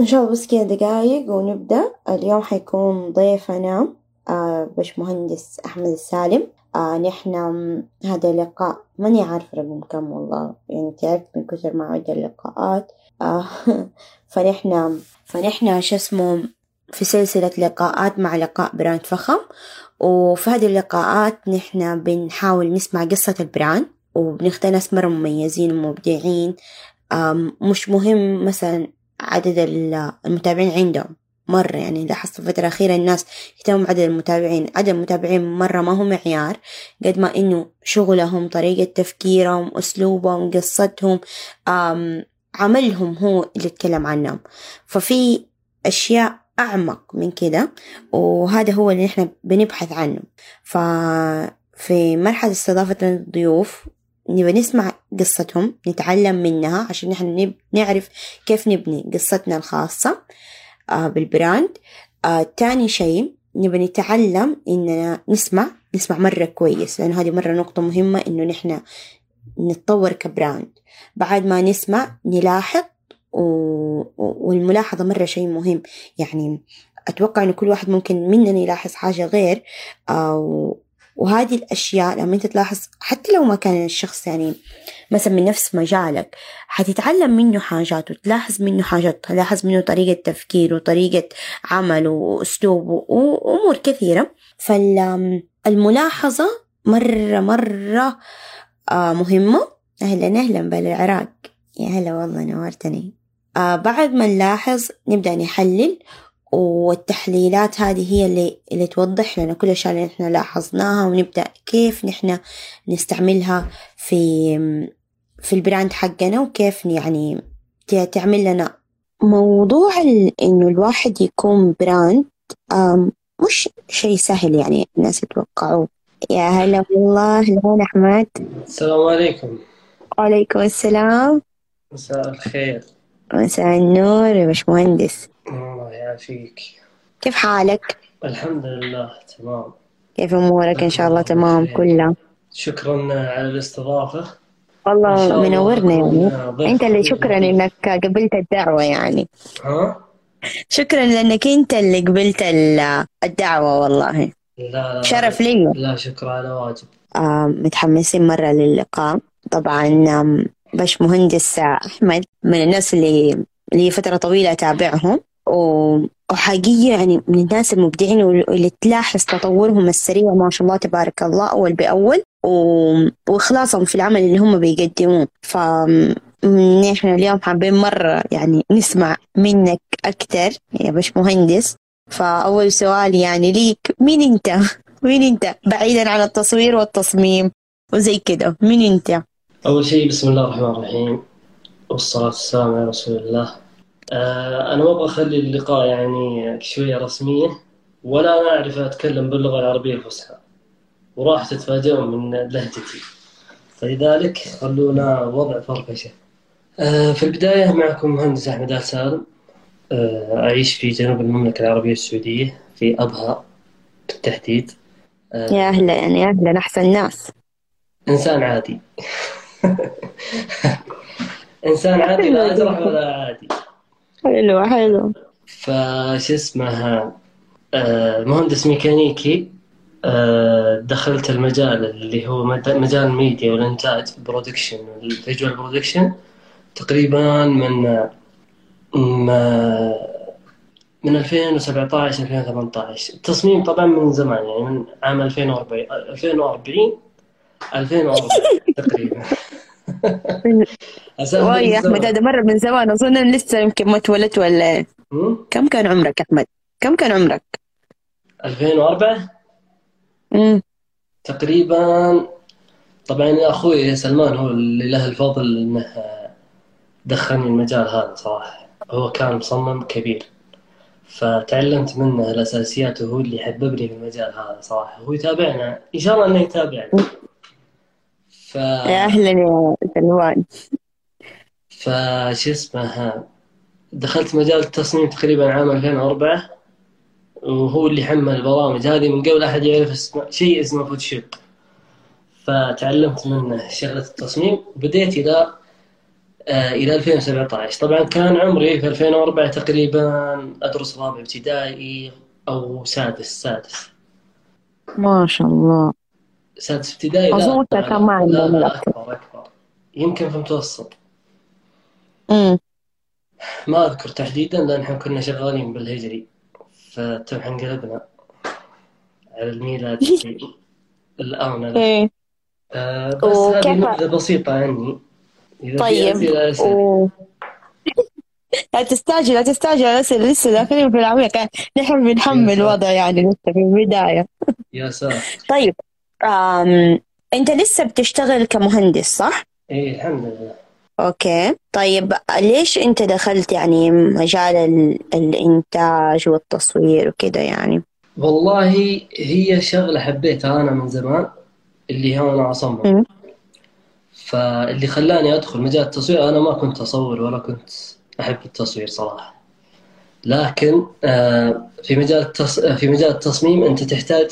إن شاء الله بس كذا دقايق ونبدأ. اليوم حيكون ضيفنا آه باشمهندس أحمد السالم. آه نحن هذا اللقاء ماني عارفة رقم كم والله. يعني تعبت من كثر ما أعد اللقاءات. آه فنحن فنحن شو اسمه في سلسلة لقاءات مع لقاء brand فخم. وفي هذه اللقاءات نحن بنحاول نسمع قصة ال brand وبنختار ناس مرة مميزين ومبدعين. مش مهم مثلا عدد المتابعين عندهم مرة. يعني لاحظت في الفترة الأخيرة الناس يهتموا بعدد المتابعين. عدد المتابعين مرة ما هو معيار قد ما إنه شغلهم طريقة تفكيرهم أسلوبهم قصتهم عملهم هو اللي يتكلم عنهم. ففي أشياء أعمق من كده وهذا هو اللي نحن بنبحث عنه. ففي مرحلة استضافة الضيوف نبى نسمع قصتهم نتعلم منها عشان نحن نعرف كيف نبني قصتنا الخاصة آه، بالبراند. آه، تاني شيء نبى نتعلم إننا نسمع نسمع مرة كويس لأن هذه مرة نقطة مهمة إنه نحن نتطور كبراند. بعد ما نسمع نلاحظ و... والملاحظة مرة شيء مهم. يعني أتوقع إنه كل واحد ممكن مننا يلاحظ حاجة غير أو آه، وهذه الأشياء لما أنت تلاحظ حتى لو ما كان الشخص يعني مثلا من نفس مجالك حتتعلم منه حاجات وتلاحظ منه حاجات تلاحظ منه طريقة تفكير وطريقة عمل وأسلوب وأمور كثيرة. فالملاحظة مرة مرة آه، مهمة. أهلا أهلا بالعراق. يا هلا والله نورتني. آه بعد ما نلاحظ نبدأ نحلل. والتحليلات هذه هي اللي, اللي توضح لنا كل الأشياء اللي نحن لاحظناها ونبدأ كيف نحن نستعملها في في ال brand حقنا وكيف يعني تعمل لنا موضوع إنه الواحد يكون brand مش شيء سهل يعني الناس يتوقعوه. يا هلا والله هلا أحمد. السلام عليكم. وعليكم السلام. مساء الخير. مساء النور يا باشمهندس. الله يعافيك. كيف حالك؟ الحمد لله تمام. كيف أمورك؟ إن شاء الله تمام كلها. شكرا على الاستضافة. والله منورنا يعني. أنت اللي شكرا إنك قبلت الدعوة يعني. ها؟ شكرا لأنك أنت اللي قبلت الدعوة والله. لا لا شرف لي. لا شكر على واجب. آه متحمسين مرة للقاء. طبعا باش مهندس أحمد من الناس اللي لي فترة طويلة أتابعهم وحقيقة يعني من الناس المبدعين واللي تلاحظ تطورهم السريع ما شاء الله تبارك الله أول بأول وإخلاصهم في العمل اللي هم بيقدموه ف نحن اليوم حابين مرة يعني نسمع منك أكثر يا باش مهندس فأول سؤال يعني ليك مين أنت؟ مين أنت؟ بعيدا عن التصوير والتصميم وزي كده مين أنت؟ أول شيء بسم الله الرحمن الرحيم. والصلاة والسلام على رسول الله. آه أنا ما أبغى أخلي اللقاء يعني شوية رسمية ولا أنا أعرف أتكلم باللغة العربية الفصحى. وراح تتفاجئون من لهجتي. فلذلك خلونا وضع فرفشة آه في البداية معكم مهندس أحمد آل سالم. آه أعيش في جنوب المملكة العربية السعودية في أبها بالتحديد. آه يا أهلا يعني أهلا أحسن ناس. إنسان عادي. إنسان عادي لا أجرح ولا عادي. حلو حلو. فش اسمه آه، مهندس ميكانيكي آه، دخلت المجال اللي هو مجال الميديا والإنتاج ال production وال visual production تقريبا من من 2017 2018 التصميم طبعا من زمان يعني من عام 2040 2040 2040 تقريبا. واي يا أحمد هذا مرة من زمان. أظن لسه يمكن ما اتولدت ولا كم كان عمرك أحمد؟ كم كان عمرك؟ 2004 امم تقريبا طبعا أخوي سلمان هو اللي له الفضل إنه دخلني المجال هذا صراحة. هو كان مصمم كبير. فتعلمت منه الأساسيات وهو اللي حببني في المجال هذا صراحة. هو يتابعنا. إن شاء الله إنه يتابعنا. ف... يا أهلا يا سلوان. فش اسمه دخلت مجال التصميم تقريبا عام 2004 وهو اللي حمل البرامج. هذه من قبل أحد يعرف اسمه شيء اسمه فوتوشوب. فتعلمت منه شغلة التصميم وبديت إلى آه، إلى 2017 طبعا كان عمري في 2004 تقريبا أدرس رابع ابتدائي أو سادس سادس. ما شاء الله. سادس ابتدائي؟ لا أظن وقتها لا لا أكبر أكبر. يمكن في متوسط أمم ما أذكر تحديدا لأن إحنا كنا شغالين بالهجري فتو انقلبنا على الميلاد الآن لا. إيه. آه بس هذه وكيف نبذة بسيطة عني. إذا في طيب. لا تستعجل لا تستعجل لسه لسه داخلين في العميق. كان نحن بنحمل الوضع يعني لسه في البداية. يا ساتر. طيب. أنت لسه بتشتغل كمهندس صح؟ إيه الحمد لله. أوكي. طيب ليش أنت دخلت يعني مجال ال... الإنتاج والتصوير وكده يعني؟ والله هي شغلة حبيتها أنا من زمان اللي هو أنا أصمم. فاللي خلاني أدخل مجال التصوير أنا ما كنت أصور ولا كنت أحب التصوير صراحة. لكن آه، في مجال التص... في مجال التصميم أنت تحتاج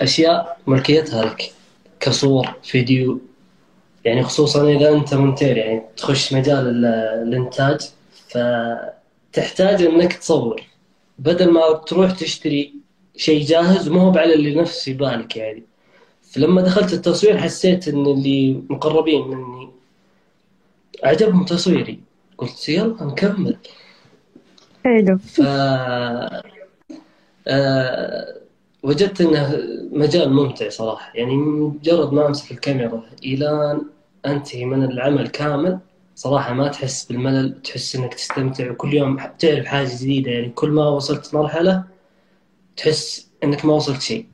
أشياء ملكيتها لك كصور فيديو. يعني خصوصا إذا أنت مونتير يعني تخش مجال ال- الإنتاج فتحتاج إنك تصور. بدل ما تروح تشتري شيء جاهز وما هو على اللي نفس في بالك يعني. فلما دخلت التصوير حسيت إن اللي مقربين مني عجبهم تصويري. قلت يلا نكمل. حلو. ف آه، وجدت إنه مجال ممتع صراحة. يعني مجرد ما أمسك الكاميرا إلى أنتهي من العمل كامل صراحة ما تحس بالملل تحس إنك تستمتع. وكل يوم تعرف حاجة جديدة. يعني كل ما وصلت مرحلة تحس إنك ما وصلت شيء.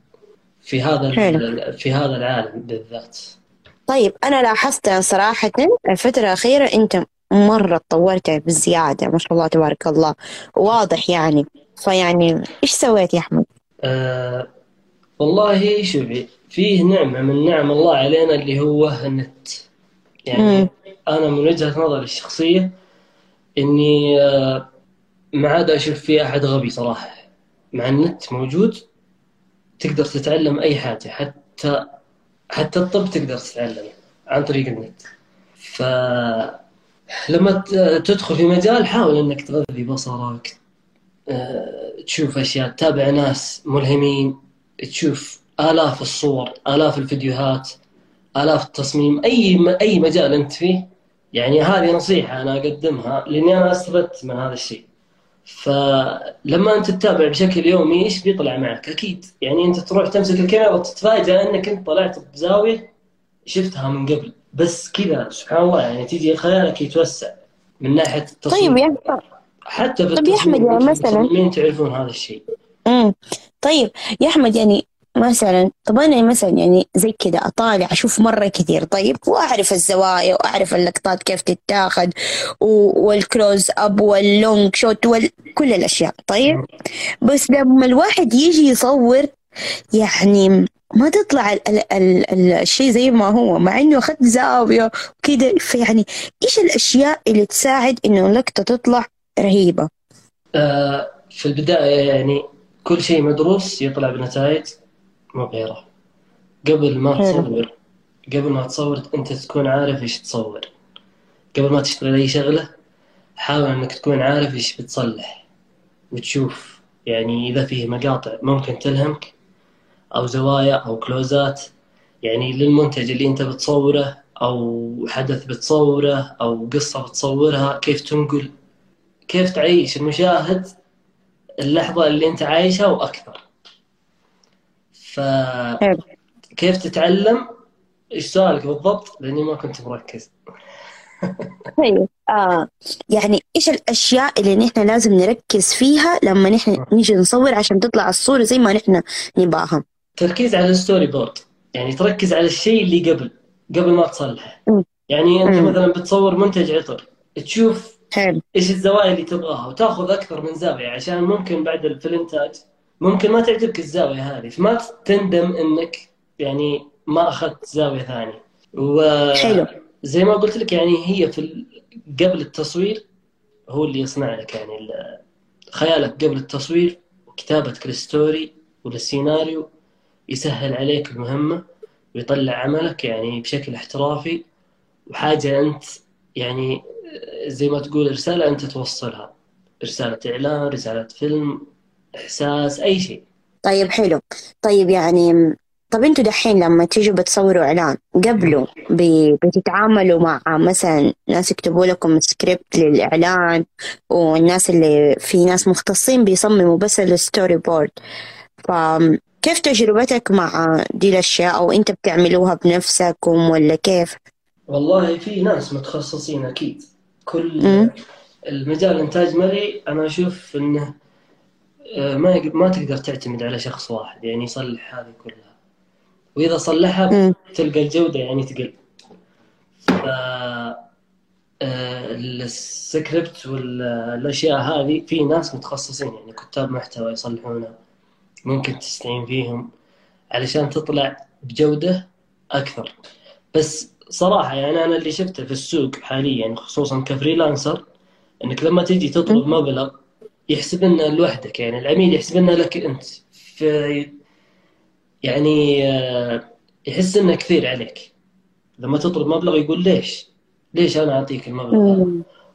في هذا في هذا العالم بالذات. طيب أنا لاحظت صراحة الفترة الأخيرة أنت مرة تطورت بزيادة ما شاء الله تبارك الله. واضح يعني. فيعني إيش سويت يا أحمد؟ آه والله شوفي فيه نعمة من نعم الله علينا اللي هو النت يعني أمم أنا من وجهة نظري الشخصية إني آه، ما عاد أشوف في أحد غبي صراحة. مع النت موجود تقدر تتعلم أي حاجة حتى حتى الطب تقدر تتعلمه عن طريق النت. فلما ت- تدخل في مجال حاول إنك تغذي بصرك تشوف أشياء تتابع ناس ملهمين تشوف آلاف الصور آلاف الفيديوهات آلاف التصميم أي أي مجال أنت فيه. يعني هذه نصيحة أنا أقدمها لأني أنا استفدت من هذا الشيء. فلما أنت تتابع بشكل يومي إيش بيطلع معك؟ أكيد. يعني أنت تروح تمسك الكاميرا وتتفاجأ أنك أنت طلعت بزاوية شفتها من قبل. بس كذا سبحان الله يعني تيجي خيالك يتوسع من ناحية طيب التصوير يا حتى في طيب يا التصميم يعني مثلا المصممين تعرفون هذا الشيء. امم طيب يا أحمد يعني مثلا طب أنا مثلا يعني زي كذا أطالع أشوف مرة كثير طيب وأعرف الزوايا وأعرف اللقطات كيف تتاخذ وال close up وال long shot وكل الأشياء طيب؟ بس لما الواحد يجي يصور يعني ما تطلع ال ال ال ال الشيء زي ما هو مع إنه اخذت زاوية وكذا فيعني إيش الأشياء اللي تساعد إنه اللقطة تطلع رهيبة. آه، في البداية يعني كل شيء مدروس يطلع بنتائج مبهرة قبل ما تصور قبل ما تصور أنت تكون عارف إيش تصور. قبل ما تشتغل أي شغلة حاول إنك تكون عارف إيش بتصلح وتشوف. يعني إذا فيه مقاطع ممكن تلهمك أو زوايا أو كلوزات. يعني للمنتج اللي أنت بتصوره أو حدث بتصوره أو قصة بتصورها كيف تنقل. كيف تعيش المشاهد اللحظة اللي أنت عايشها وأكثر. فكيف حلو. تتعلم؟ إيش سؤالك بالضبط؟ لأني ما كنت مركز. طيب آه يعني إيش الأشياء اللي نحن لازم نركز فيها لما نحن نيجي نصور عشان تطلع الصورة زي ما نحن نباها؟ تركيز على ال storyboard. يعني تركز على الشيء اللي قبل قبل ما تصلحه. يعني مم. مثلا بتصور منتج عطر تشوف حلو إيش الزوايا اللي تبغاها؟ وتأخذ أكثر من زاوية عشان ممكن بعد في الإنتاج ممكن ما تعجبك الزاوية هذه فما تندم إنك يعني ما أخذت زاوية ثانية. حلو. وزي ما قلت لك يعني هي في قبل التصوير هو اللي يصنع لك يعني ال- خيالك قبل التصوير وكتابتك لل story وللسيناريو يسهل عليك المهمة ويطلع عملك يعني بشكل احترافي وحاجة أنت يعني زي ما تقول رسالة أنت توصلها. رسالة إعلان رسالة فيلم إحساس أي شيء. طيب حلو. طيب يعني طب أنتوا دحين لما تيجوا بتصوروا إعلان قبله بتتعاملوا مع مثلا ناس يكتبوا لكم سكريبت للإعلان والناس اللي في ناس مختصين بيصمموا بس ال storyboard فكيف تجربتك مع دي الأشياء؟ أو أنت بتعملوها بنفسكم ولا كيف؟ والله في ناس متخصصين أكيد. كل. المجال الإنتاج مرئي أنا أشوف إنه آه، ما ما تقدر تعتمد على شخص واحد يعني يصلح هذه كلها وإذا صلحها. تلقى الجودة يعني تقل ف آه، السكريبت والأشياء هذه في ناس متخصصين يعني كتاب محتوى يصلحونها ممكن تستعين فيهم علشان تطلع بجودة أكثر بس صراحة يعني أنا اللي شفته في السوق حاليا خصوصا ك freelancer إنك لما تجي تطلب مبلغ يحسب لنا لوحدك يعني العميل يحسب لنا لك أنت في يعني آه، يحس إنه كثير عليك لما تطلب مبلغ يقول ليش؟ ليش أنا أعطيك المبلغ.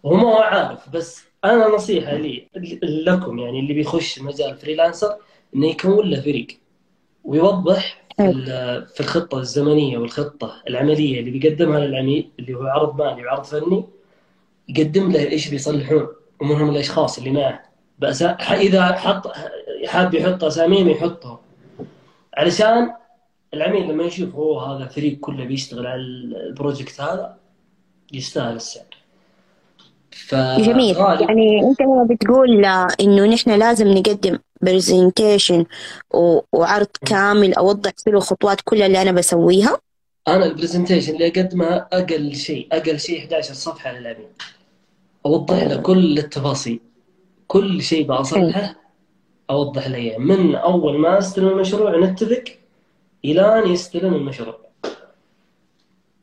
وهو ما هو عارف بس أنا نصيحة لي لكم يعني اللي بيخش مجال فريلانسر إنه يكون له فريق ويوضح في ال- في الخطة الزمنية والخطة العملية اللي بيقدمها للعميل اللي هو عرض مالي وعرض فني يقدم له إيش بيصلحون؟ ومن هم الاشخاص اللي معه. بس إذا حط حاب يحط أساميهم يحطهم علشان العميل لما يشوف هو هذا فريق كله بيشتغل على ال project هذا يستاهل السعر. ف جميل. غالب- يعني أنت بتقول آه، إنه نحن لازم نقدم presentation وعرض كامل أوضح فيه الخطوات كلها اللي أنا بسويها. أنا ال presentation اللي أقدمها أقل شيء أقل شيء 11 صفحة للعميل أوضح له كل التفاصيل. كل شيء بصلحه أوضح له إياه. من أول ما أستلم المشروع نتفق إلى أن يستلم المشروع.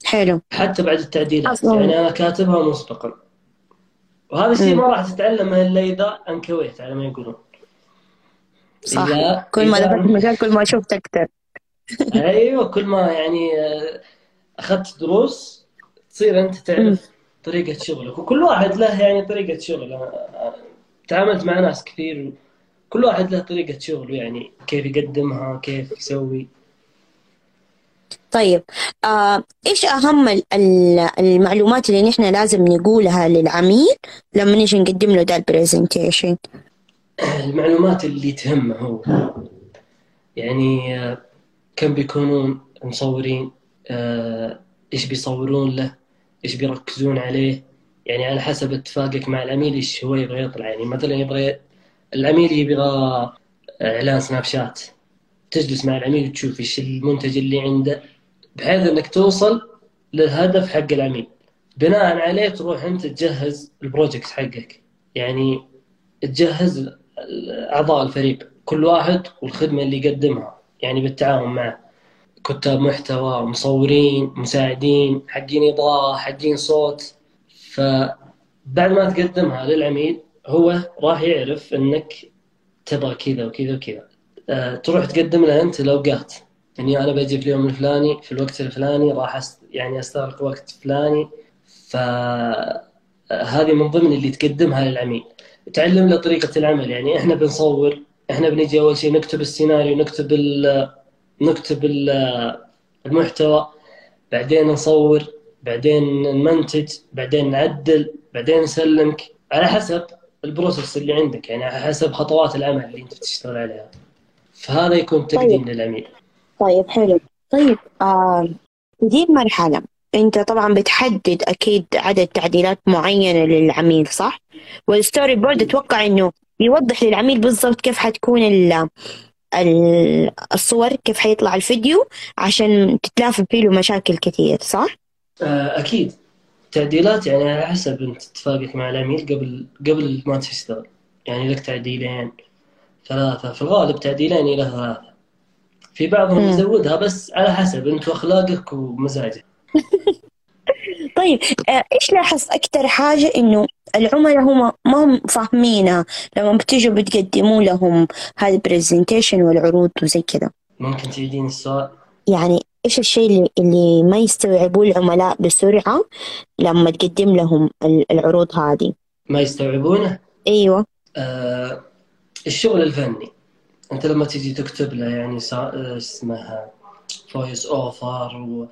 حلو. حتى بعد التعديلات. أصلاً. يعني أنا كاتبها مسبقا. وهذا الشيء ما راح تتعلمه الا اذا أنكويت على ما يقولون. صح. إذا- كل ما دخلت المجال كل ما شفت أكثر. أيوه كل ما يعني آه، أخذت دروس تصير أنت تعرف طريقة شغلك. وكل واحد له يعني طريقة شغل. آه، تعاملت مع ناس كثير كل واحد له طريقة شغله يعني كيف يقدمها كيف يسوي. طيب آه، إيش أهم ال- ال- المعلومات اللي نحن لازم نقولها للعميل لما نيجي نقدم له ده البرزنتيشن المعلومات اللي تهمه هو يعني آه، كم بيكونون مصورين آه، إيش بيصورون له إيش بيركزون عليه يعني على حسب اتفاقك مع العميل إيش هو يبغى يطلع. يعني مثلا يبغى العميل يبغى إعلان Snapchat. تجلس مع العميل تشوف إيش المنتج اللي عنده بحيث إنك توصل للهدف حق العميل بناء عليه تروح أنت تجهز ال project حقك. يعني تجهز أعضاء الفريق كل واحد والخدمة اللي يقدمها يعني بالتعاون معه. كتاب محتوى مصورين مساعدين حقين إضاءة حقين صوت. فبعد ما تقدمها للعميل هو راح يعرف إنك تبغى كذا وكذا وكذا. تروح تقدم له أنت الاوقات اني أنا بجي في اليوم الفلاني في الوقت الفلاني راح أست... يعني أستغرق وقت فلاني. فهذه من ضمن اللي تقدمها للعميل. تعلم له طريقة العمل. يعني إحنا بنصور إحنا بنجي أول شيء نكتب السيناريو نكتب ال نكتب ال المحتوى بعدين نصور بعدين نمنتج بعدين نعدل بعدين نسلمك. على حسب البروسيس اللي عندك. يعني على حسب خطوات العمل اللي أنت بتشتغل عليها. فهذا يكون تقديم للعميل طيب حلو. طيب آه دي المرحلة أنت طبعا بتحدد أكيد عدد تعديلات معينة للعميل صح؟ وال storyboard أتوقع إنه يوضح للعميل بالضبط كيف حتكون ال ال- الصور كيف حيطلع الفيديو عشان تتلافى فيه مشاكل كثير صح؟ آه، أكيد. تعديلات يعني على حسب أنت اتفاقك مع العميل قبل قبل ما تشتغل. يعني لك تعديلين ثلاثة في الغالب تعديلين إلى ثلاثة في بعضهم مم. يزودها بس على حسب أنت واخلاقك ومزاجك. طيب آه، إيش لاحظت أكثر حاجة إنه العملاء هم ما هم فاهمينها لما بتيجوا بتقدموا لهم هذا البرزنتيشن والعروض وزي كذا؟ ممكن تعيدين السؤال؟ يعني إيش الشيء اللي, اللي ما يستوعبوه العملاء بسرعة لما تقدم لهم العروض هذه؟ ما يستوعبونه؟ أيوة. آه الشغل الفني. أنت لما تيجي تكتب له يعني سا... اسمها voice over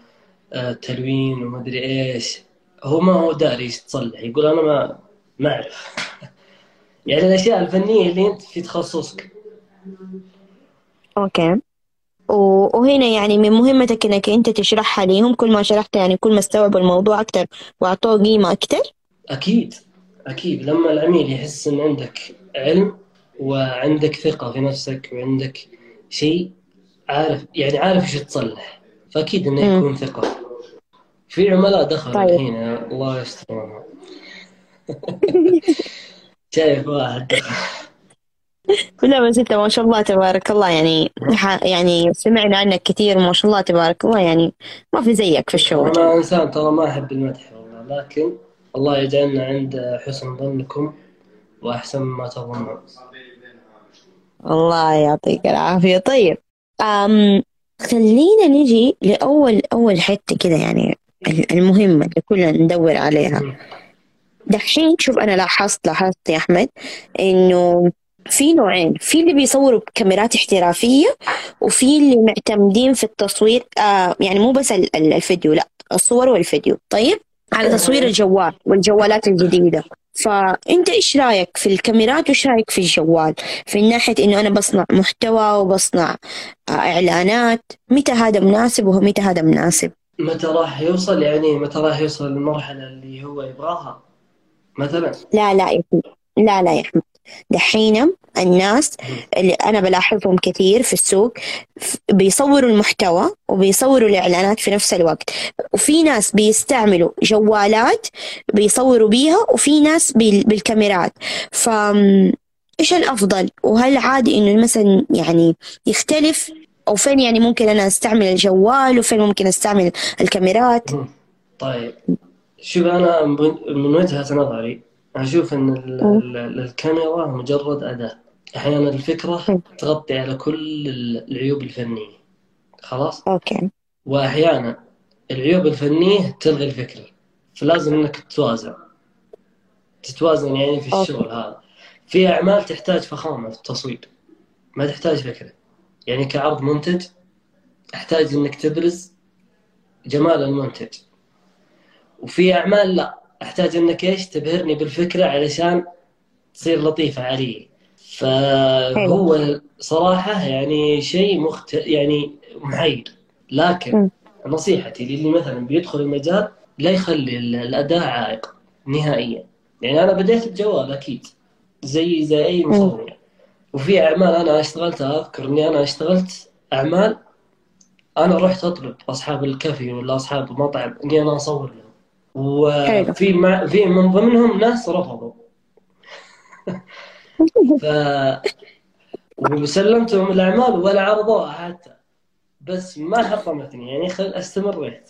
وتلوين ومدري إيش هو ما هو داري إيش تصلح يقول أنا ما ما أعرف. يعني الأشياء الفنية اللي أنت في تخصصك. أوكي. وهنا يعني من مهمتك إنك أنت تشرحها ليهم كل ما شرحت يعني كل ما استوعبوا الموضوع أكثر وأعطوه قيمة أكثر أكيد. أكيد. لما العميل يحس إن عندك علم وعندك ثقة في نفسك وعندك شيء عارف يعني عارف إيش تصلح. فأكيد إنه يكون ثقة. في عملاء دخلوا طيب. الحين الله يستر شايف واحد. لا بس انت ما شاء الله تبارك الله. يعني يعني سمعنا عنك كثير ما شاء الله تبارك الله. يعني ما في زيك في الشغل. أنا إنسان ترى ما أحب المدح والله لكن الله يجعلنا عند حسن ظنكم وأحسن ما تظنون. الله يعطيك العافية. طيب أم خلينا نجي لأول أول حتة كذا يعني المهمة اللي كلنا ندور عليها. دحين شوف أنا لاحظت لاحظت يا أحمد إنه في نوعين في اللي بيصوروا بكاميرات احترافية وفي اللي معتمدين في التصوير آه يعني مو بس الفيديو لا الصور والفيديو. طيب على تصوير الجوال والجوالات الجديدة. فأنت إيش رأيك في الكاميرات وإيش رأيك في الجوال؟ في ناحية إنه أنا بصنع محتوى وبصنع آه إعلانات متى هذا مناسب ومتى هذا مناسب؟ متى راح يوصل؟ يعني متى راح يوصل للمرحلة اللي هو يبغاها مثلا؟ لا لا يا لا لا يا دحين الناس اللي أنا بلاحظهم كثير في السوق بيصوروا المحتوى وبيصوروا الإعلانات في نفس الوقت. وفي ناس بيستعملوا جوالات بيصوروا بيها وفي ناس بالكاميرات. ف إيش الأفضل؟ وهل عادي إنه مثلا يعني يختلف؟ أو فين يعني ممكن أنا أستعمل الجوال؟ وفين ممكن أستعمل الكاميرات؟ طيب. شوف أنا من وجهة نظري أشوف أن الكاميرا مجرد أداة. أحيانا الفكرة تغطي على كل العيوب الفنية. خلاص؟ أوكي. وأحيانا العيوب الفنية تلغي الفكرة. فلازم أنك تتوازن. تتوازن يعني في الشغل أوكي. هذا. في أعمال تحتاج فخامة في التصوير. ما تحتاج فكرة. يعني كعرض منتج أحتاج أنك تبرز جمال المنتج. وفي أعمال لا. أحتاج إنك إيش تبهرني بالفكرة علشان تصير لطيفة علي. فهو صراحة يعني شيء مخت يعني محير. لكن نصيحتي للي مثلا بيدخل المجال لا يخلي الأداء عائق نهائيا. يعني أنا بديت الجوال أكيد زي زي أي مصور وفي أعمال أنا اشتغلتها أذكر إني أنا اشتغلت أعمال أنا رحت اطلب أصحاب الكافي ولا أصحاب المطعم إني أنا أصور لهم. وفي مع في من ضمنهم ناس رفضوا. ف وسلمتهم الأعمال ولا عرضوها حتى. بس ما حطمتني يعني خل استمريت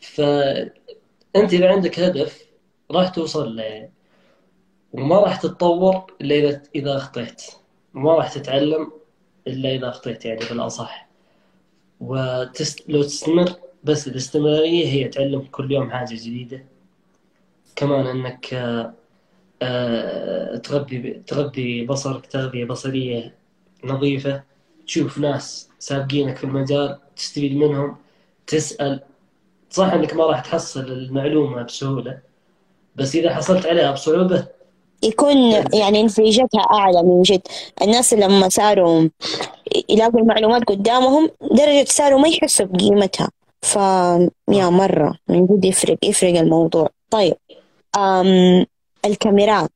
فانت إذا عندك هدف راح توصل له يعني. وما راح تتطور إلا اذا إذا أخطيت. وما راح تتعلم إلا إذا أخطيت يعني بالأصح. ولو تستمر بس الاستمرارية هي تعلم كل يوم حاجة جديدة. كمان إنك آه، تغذي تغذي بصرك تغذية بصرية نظيفة. تشوف ناس سابقينك في المجال تستفيد منهم تسأل. صح إنك ما راح تحصل المعلومة بسهولة بس إذا حصلت عليها بصعوبة. يكون يعني نتيجتها أعلى من جد. الناس لما صاروا يلاقوا المعلومات قدامهم درجة صاروا ما يحسوا بقيمتها. ف يا مرة من جد يفرق يفرق الموضوع. طيب أم الكاميرات.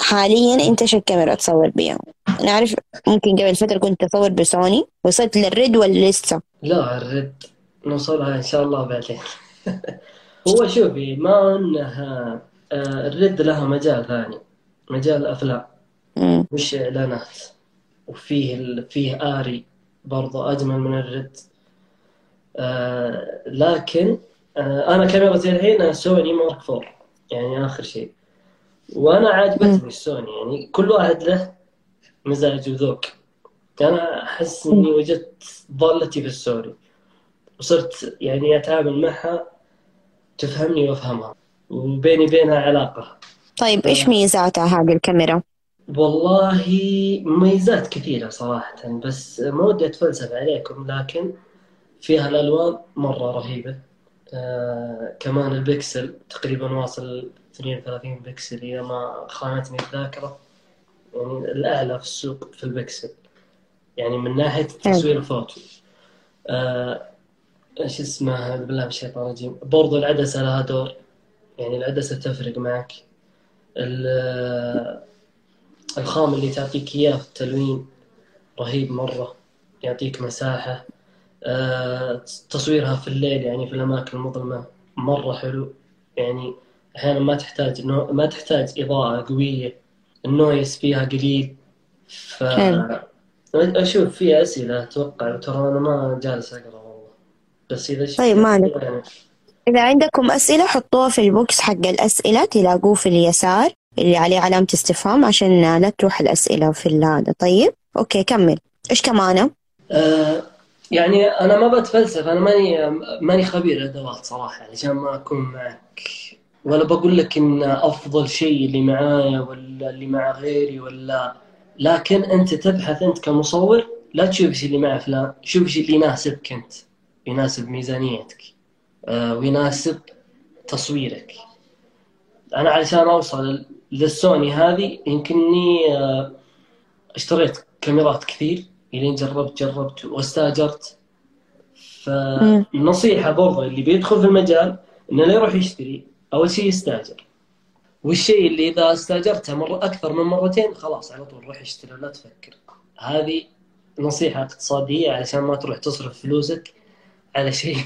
حاليا أنت إيش الكاميرا تصور بيها؟ أنا عارف ممكن قبل فترة كنت تصور بسوني وصلت للريد ولا لسه؟ لا الريد نوصلها إن شاء الله بعدين. هو شوفي ما إنها آه، الريد لها مجال ثاني مجال أفلام مش إعلانات. وفيه فيه آري برضو أجمل من الريد. آه لكن آه أنا كاميرتي الحين سوني Mark فور يعني آخر شيء. وأنا عاجبتني السوني يعني كل واحد له مزاج وذوق. أنا أحس إني وجدت ضالتي في السوني. وصرت يعني أتعامل معها تفهمني وأفهمها. وبيني بينها علاقة. طيب إيش ميزاتها هذه الكاميرا؟ والله مميزات كثيرة صراحة بس ما ودي أتفلسف عليكم لكن فيها الألوان مرة رهيبة. آه كمان البكسل تقريبا واصل 32 بكسل إذا ما خانتني الذاكرة. يعني الأعلى في السوق في البكسل. يعني من ناحية تصوير الفوتو. آه إيش اسمه أعوذ بالله من الشيطان الرجيم. برضو العدسة لها دور. يعني العدسة تفرق معك. الخام اللي تعطيك إياه في التلوين رهيب مرة. يعطيك مساحة. أه تصويرها في الليل يعني في الأماكن المظلمة مرة حلو. يعني أحيانا ما تحتاج ما تحتاج إضاءة قوية ال noise فيها قليل. ف أشوف فيها أسئلة أتوقع ترى أنا ما جالس أقرأ والله. بس إذا طيب ما يعني... إذا عندكم أسئلة حطوها في ال box حق الأسئلة تلاقوه في اليسار اللي عليه علامة استفهام عشان لا تروح الأسئلة في هذا. طيب أوكي كمل. إيش كمان؟ آه يعني أنا ما بتفلسف أنا ماني ماني خبير أدوات صراحة عشان ما أكون معك. ولا بقول لك إن أفضل شيء اللي معايا ولا اللي مع غيري ولا لكن أنت تبحث أنت كمصور لا تشوف إيش اللي مع فلان شوف إيش اللي يناسبك أنت يناسب ميزانيتك آه ويناسب تصويرك. أنا علشان أوصل للسوني هذه يمكنني آه، اشتريت كاميرات كثير. إلين جربت جربت واستأجرت. فالنصيحه برضه اللي بيدخل في المجال إنه لا يروح يشتري أول شيء يستأجر. والشيء اللي إذا استأجرته مره أكثر من مرتين خلاص على طول روح اشتري ولا تفكر. هذه نصيحة اقتصادية علشان ما تروح تصرف فلوسك على شيء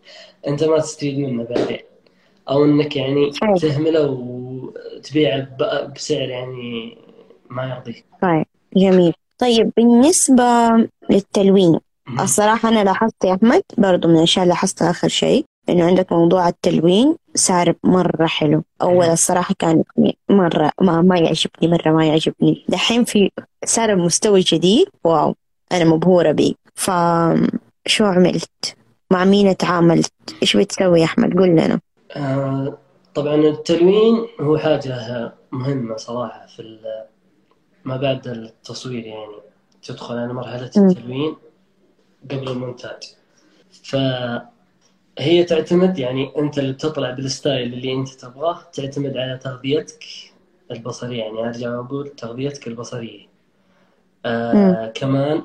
أنت ما تستفيد منه بعدين. أو إنك يعني تهمله وتبيعه بسعر يعني ما يرضيك. طيب جميل. طيب بالنسبة للتلوين الصراحة أنا لاحظت يا أحمد برضو من الأشياء اللي لاحظتها آخر شيء إنه عندك موضوع التلوين صار مرة حلو. أول الصراحة كان مرة ما, ما يعجبني مرة ما يعجبني. دحين في صار مستوى جديد واو أنا مبهورة بيه. فشو عملت؟ مع مين تعاملت؟ إيش بتسوي يا أحمد؟ قول لنا. آه طبعا التلوين هو حاجة مهمة صراحة في ما بعد التصوير يعني تدخل على مرحلة التلوين قبل المونتاج. فهي تعتمد يعني أنت اللي تطلع بالستايل اللي أنت تبغاه تعتمد على تغذيتك البصرية. يعني أرجع وأقول تغذيتك البصرية. آه كمان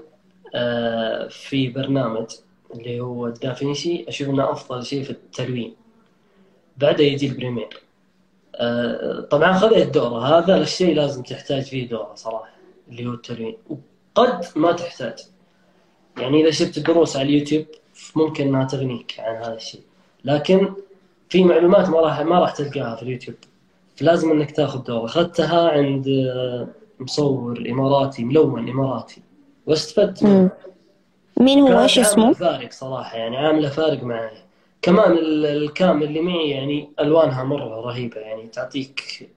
آه في برنامج اللي هو الدافينشي أشوف إنه أفضل شيء في التلوين. بعدها يجي البريمير. طبعا خذيت دوره هذا الشيء لازم تحتاج فيه دورة صراحة اللي هو التلوين. وقد ما تحتاج. يعني إذا شفت دروس على اليوتيوب ممكن إنها تغنيك عن هذا الشيء. لكن في معلومات ما راح ما راح تلقاها في اليوتيوب. فلازم إنك تاخذ دورة. أخذتها عند آه، مصور إماراتي ملون إماراتي. واستفدت منه مين هو؟ إيش اسمه؟ فارق صراحة. يعني عامله فارق معي كمان الكام اللي معي يعني ألوانها مرة رهيبة يعني تعطيك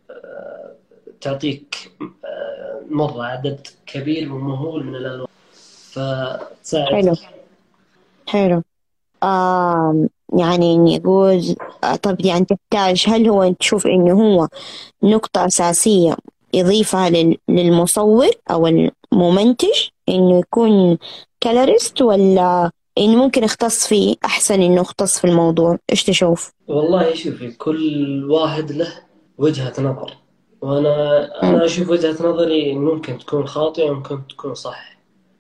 تعطيك آه، مرة عدد كبير ومهول من الألوان. فتساعد حلو. حلو. آه يعني يقول طب يعني تحتاج هل هو تشوف إنه هو نقطة أساسية يضيفها للمصور أو الممنتج إنه يكون كالوريست ولا إنه ممكن يختص فيه أحسن إنه يختص في الموضوع. إيش تشوف؟ والله شوفي كل واحد له وجهة نظر. وأنا أنا أشوف وجهة نظري ممكن تكون خاطئة وممكن تكون صح.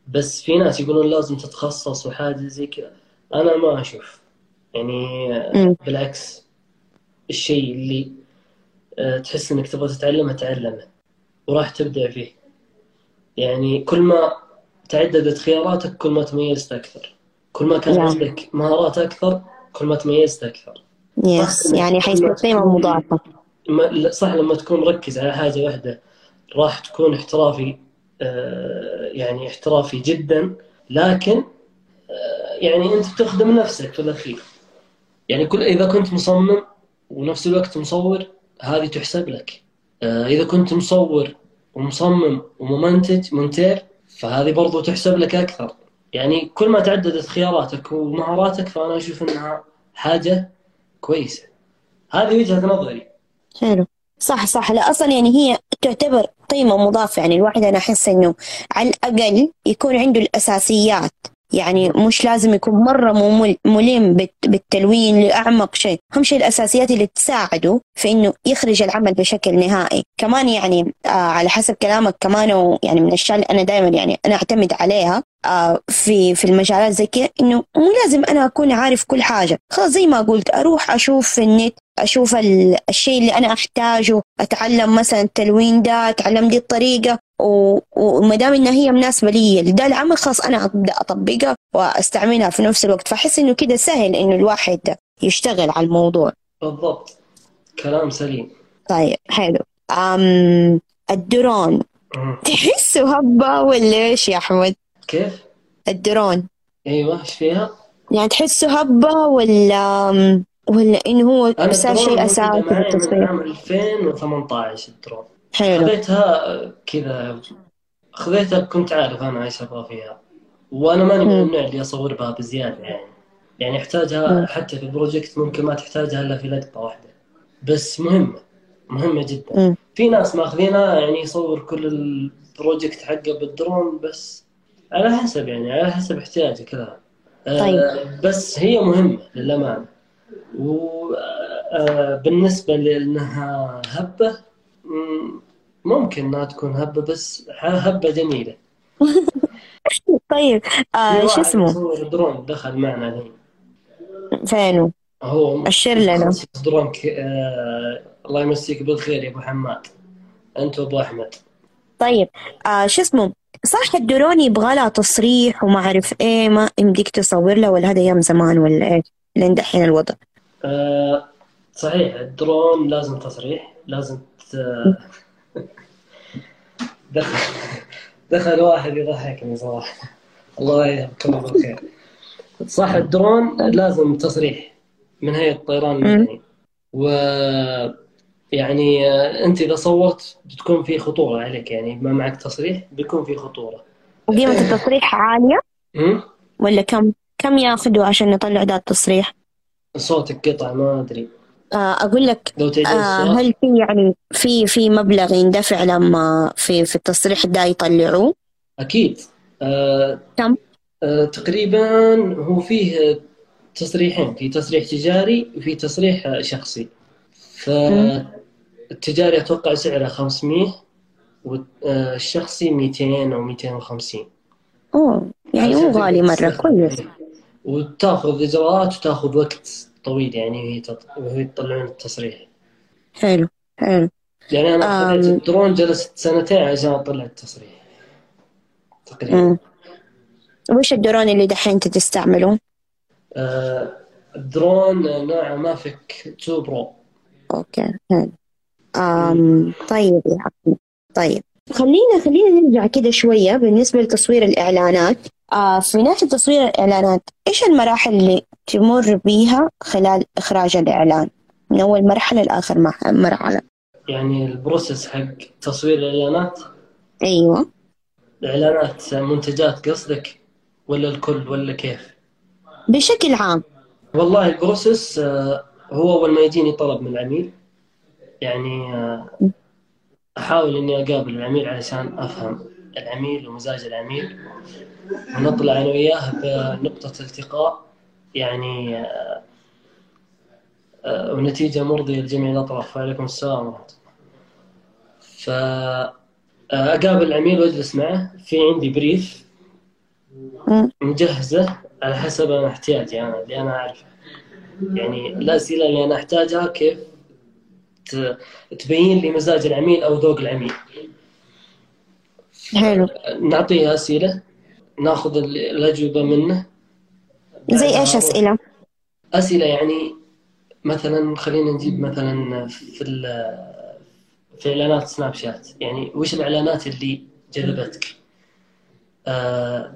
بس في ناس يقولون لازم تتخصص وحاجة زي كذا. أنا ما أشوف. يعني م. بالعكس الشيء اللي آه، تحس إنك تبغى تتعلمه تعلمه. وراح تبدع فيه. يعني كل ما تعددت خياراتك كل ما تميزت أكثر. كل ما كان عندك مهارات أكثر كل ما تميزت أكثر. يس يعني حيصير قيمة مضاعفة. صح لما تكون مركز على حاجة واحدة راح تكون احترافي آه، يعني احترافي جدا. لكن آه، يعني أنت بتخدم نفسك في الأخير. يعني كل إذا كنت مصمم ونفس الوقت مصور هذه تحسب لك. آه، إذا كنت مصور ومصمم وممنتج مونتير فهذه برضو تحسب لك أكثر. يعني كل ما تعددت خياراتك ومهاراتك فأنا أشوف أنها حاجة كويسة. هذه وجهة نظري. حلو. صح صح. لا أصلا يعني هي تعتبر قيمة مضافه يعني الواحد أنا أحس إنه على الأقل يكون عنده الأساسيات. يعني مش لازم يكون مرة ملم بالت- بالتلوين لأعمق شيء. أهم شيء الأساسيات اللي تساعده في إنه يخرج العمل بشكل نهائي. كمان يعني آه على حسب كلامك كمان يعني من الأشياء اللي أنا دائما يعني أنا أعتمد عليها في في المجالات زي كذا إنه مو لازم أنا أكون عارف كل حاجة. خلاص زي ما قلت أروح أشوف في النت أشوف ال- الشيء اللي أنا أحتاجه أتعلم مثلا التلوين ده أتعلم دي الطريقة و- وما دام إنها هي مناسبة لي لده العمل خلاص أنا أبدأ أطبقها وأستعملها في نفس الوقت. فأحس إنه كده سهل إنه الواحد يشتغل على الموضوع. بالضبط. كلام سليم. طيب حلو. أم الدرون. تحسه هبة ولا إيش يا أحمد؟ كيف؟ الدرون أيوه إيش فيها؟ يعني تحسه هبة ولا ولا انه هو صار شيء اساسي في التصوير عام 2018 الدرون حلو خذيتها كذا خذيتها كنت عارف أنا إيش أبغى فيها وأنا ماني من. النوع اللي اصور بها بزياده يعني يعني. احتاجها حتى في ال project ممكن ما تحتاجها إلا في لقطة واحدة بس مهمة مهمة جدا مم. في ناس ماخذينها يعني يصور كل ال project حقه بالدرون بس على حسب يعني على حسب احتياجه كذا. طيب. آه بس هي مهمة للأمانة. وبالنسبه لأنها هبة مم، ممكن انها تكون هبة بس هبة جميلة. طيب آه شو اسمه؟ درون دخل معنا الحين. فينه؟ هو أشر لنا. درون ك... آه... الله يمسيك بالخير يا أبو حماد. انت وابو أحمد. طيب آه شو اسمه؟ صح الدرون يبغى لها تصريح وما أعرف إيه ما يمديك تصور له ولا هذا أيام زمان ولا إيش لين دحين الوضع. آه... صحيح الدرون لازم تصريح لازم ت... دخل دخل واحد يضحكني صراحة. الله يذكره بالخير صح الدرون لازم تصريح من هيئة الطيران المدني و يعني آه، أنت إذا صورت بتكون في خطورة عليك يعني ما معك تصريح بيكون في خطورة. وقيمة التصريح عالية؟ هم؟ ولا كم كم ياخذوا عشان نطلع ده التصريح؟ صوتك قطع ما أدري. آه أقول لك لو آه هل في يعني في في مبلغ يندفع لما في في التصريح ده يطلعوه؟ أكيد. آه كم؟ آه تقريبا هو فيه تصريحين في تصريح تجاري وفي تصريح شخصي. فالتجاري أتوقع سعره 500 والشخصي 200 أو 250 أوه يعني مو غالي مرة كويس. وتاخذ إجراءات وتاخذ وقت طويل يعني وهي تط... وهي يطلعون التصريح. حلو حلو. يعني أنا أم. خذيت الدرون جلست سنتين عشان أطلع التصريح. تقريبا. وش الدرون اللي دحين انت تستعمله؟ آه الدرون نوعه Mavic 2 Pro. أوكي حلو. طيب يا عبد طيب. خلينا خلينا نرجع كده شوية بالنسبة لتصوير الإعلانات. آه في ناحية تصوير الإعلانات إيش المراحل اللي تمر بيها خلال إخراج الإعلان؟ من أول مرحلة لآخر مح- مرحلة. يعني ال process حق تصوير الإعلانات؟ أيوة. اعلانات منتجات قصدك ولا الكل ولا كيف؟ بشكل عام. والله ال process آه، هو أول ما يجيني طلب من العميل. يعني آه، أحاول إني أقابل العميل علشان أفهم العميل ومزاج العميل ونطلع أنا وياه بنقطة التقاء. يعني آه، آه، ونتيجة مرضية لجميع الأطراف. وعليكم السلام ورحمة الله. العميل وأجلس معه. في عندي بريف مم. مجهزة على حسب أنا احتياجي أنا اللي أنا أعرفه. يعني الأسئلة اللي أنا أحتاجها كيف؟ تبين لي مزاج العميل أو ذوق العميل. حلو. نعطيه أسئلة ناخذ ال- الأجوبة منه. زي أروح- أسئلة؟ أسئلة يعني مثلا خلينا نجيب مثلا في في إعلانات سناب شات. يعني وش الإعلانات اللي جذبتك؟ آه،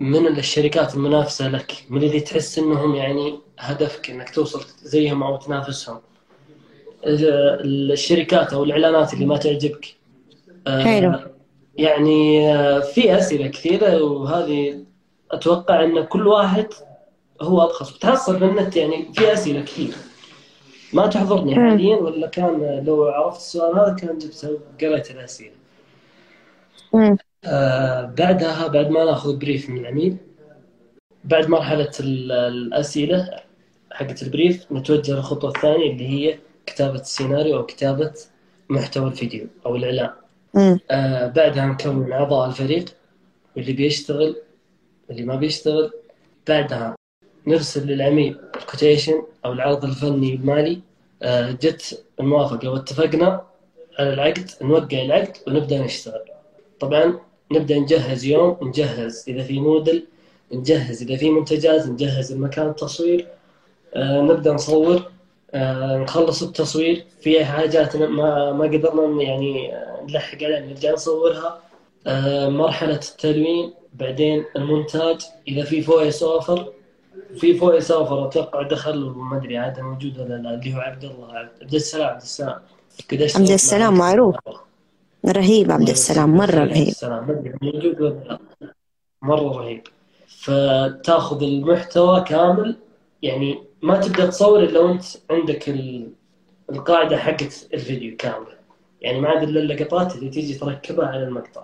من الشركات المنافسة لك؟ من اللي تحس إنهم يعني هدفك إنك توصل زيهم أو تنافسهم؟ الشركات أو الإعلانات اللي ما تعجبك آه، حلو. يعني آه، في أسئلة كثيرة وهذه أتوقع أن كل واحد هو أبخص بتحصل في النت يعني في أسئلة كثير ما تحضرني. حاليا ولا كان لو عرفت السؤال هذا كان جبت قريت الأسئلة. آه بعدها بعد ما ناخذ brief من العميل بعد مرحلة ال- الأسئلة حقت ال brief نتوجه للخطوة الثانية اللي هي كتابة السيناريو أو كتابة محتوى الفيديو أو الإعلان. آه بعدها نكون اعضاء الفريق واللي بيشتغل واللي ما بيشتغل. بعدها نرسل للعميل ال quotation أو العرض الفني المالي. آه جت الموافقة واتفقنا على العقد نوقع العقد ونبدأ نشتغل. طبعا نبدأ نجهز يوم نجهز إذا في موديل نجهز إذا في منتجات نجهز المكان التصوير آه نبدأ نصور. نخلص التصوير. في حاجات ما ما قدرنا يعني آه، نلحق عليها نرجع نصورها. آه مرحلة التلوين بعدين المونتاج. إذا في voice over في voice over أتوقع دخل وما أدري عاد موجود ولا لا اللي هو عبد الله عبد السلام عبد السلام. عبد السلام معروف. رهيب عبد السلام مرة عبد رهيب. السلام. ما موجود ولا لا. مرة رهيب. فتاخذ المحتوى كامل يعني ما تبدا تصور إلا وأنت عندك ال- القاعدة حقت الفيديو كاملة يعني ما عاد إلا اللقطات اللي تيجي تركبها على المقطع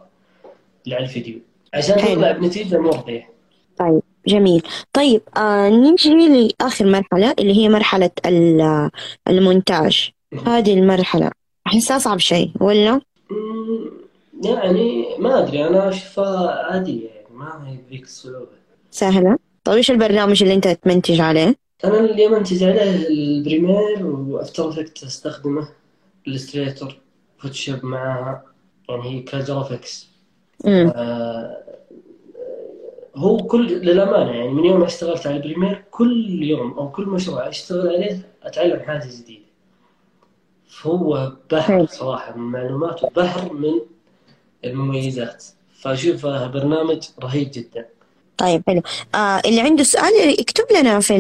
اللي على الفيديو عشان حلو. تطلع بنتيجة مرضيه طيب جميل طيب آه نيجي لآخر مرحلة اللي هي مرحلة ال- المونتاج هذه المرحلة أحسها أصعب شيء ولا؟ يعني ما أدري أنا أشوفها عادية يعني ما هي ذيك الصعوبه سهلة؟ طيب إيش البرنامج اللي أنت تمنتج عليه؟ أنا اللي منتج عليه ال Premiere و After Effects استخدمه Illustrator Photoshop معاها يعني هي ك graphics. آه، هو كل للأمانة يعني من يوم ما اشتغلت على ال Premiere كل يوم أو كل مشروع أشتغل عليه أتعلم حاجة جديدة فهو بحر. صراحة من المعلومات وبحر من المميزات فأشوفه برنامج رهيب جدا طيب حلو. آه اللي عنده سؤال يكتب لنا في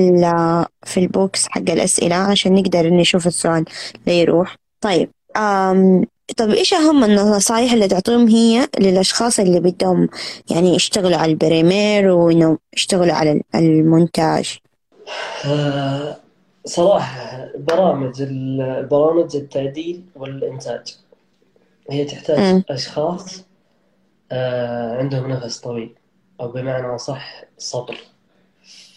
في ال box حق الأسئلة عشان نقدر نشوف السؤال لا يروح. طيب آم طب إيش أهم النصائح اللي تعطيهم هي للأشخاص اللي بدهم يعني يشتغلوا على البريمير وإنه يشتغلوا على المونتاج؟ آه، صراحة برامج ال- برامج التعديل والإنتاج. هي تحتاج مم. أشخاص آه، عندهم نفس طويل. أو بمعنى أصح صبر.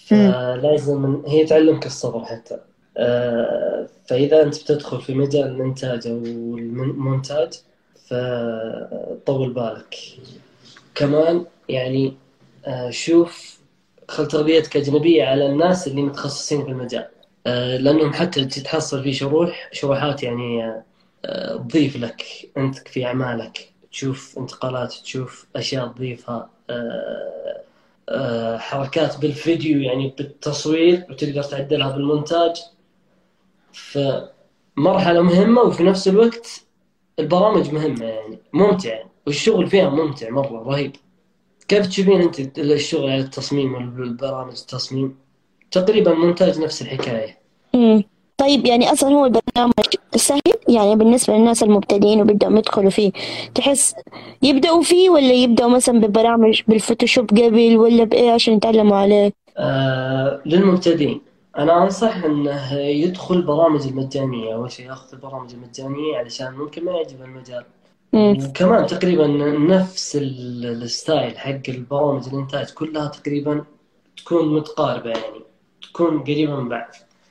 فلازم هي تعلمك الصبر حتى. آه، فإذا أنت بتدخل في مجال الإنتاج أو المونتاج فطول بالك. كمان يعني آه، شوف خل تربيتك أجنبية على الناس اللي متخصصين في المجال. آه، لأنهم حتى تتحصل في شروح شروحات يعني تضيف لك أنت في أعمالك. تشوف انتقالات تشوف أشياء تضيفها آه، آه، حركات بالفيديو يعني بالتصوير وتقدر تعدلها بالمونتاج. فمرحلة مهمة وفي نفس الوقت البرامج مهمة يعني ممتعة والشغل فيها ممتع مرة رهيب. كيف تشوفين أنت الشغل على التصميم والبرامج التصميم؟ تقريبا مونتاج نفس الحكاية. مم. طيب يعني أصلا هو سهل يعني بالنسبة للناس المبتدئين وبدهم يدخلوا فيه تحس يبدأوا فيه ولا يبدأوا مثلا ببرامج بالفوتوشوب قبل ولا بإيه عشان يتعلموا عليه؟ آه للمبتدئين. أنا أنصح أنه يدخل برامج المجانية. أول شيء ياخذ البرامج المجانية علشان ممكن ما يعجبه المجال. وكمان تقريبا نفس ال- ال style حق البرامج الإنتاج كلها تقريبا تكون متقاربة يعني تكون قريبة من بعض.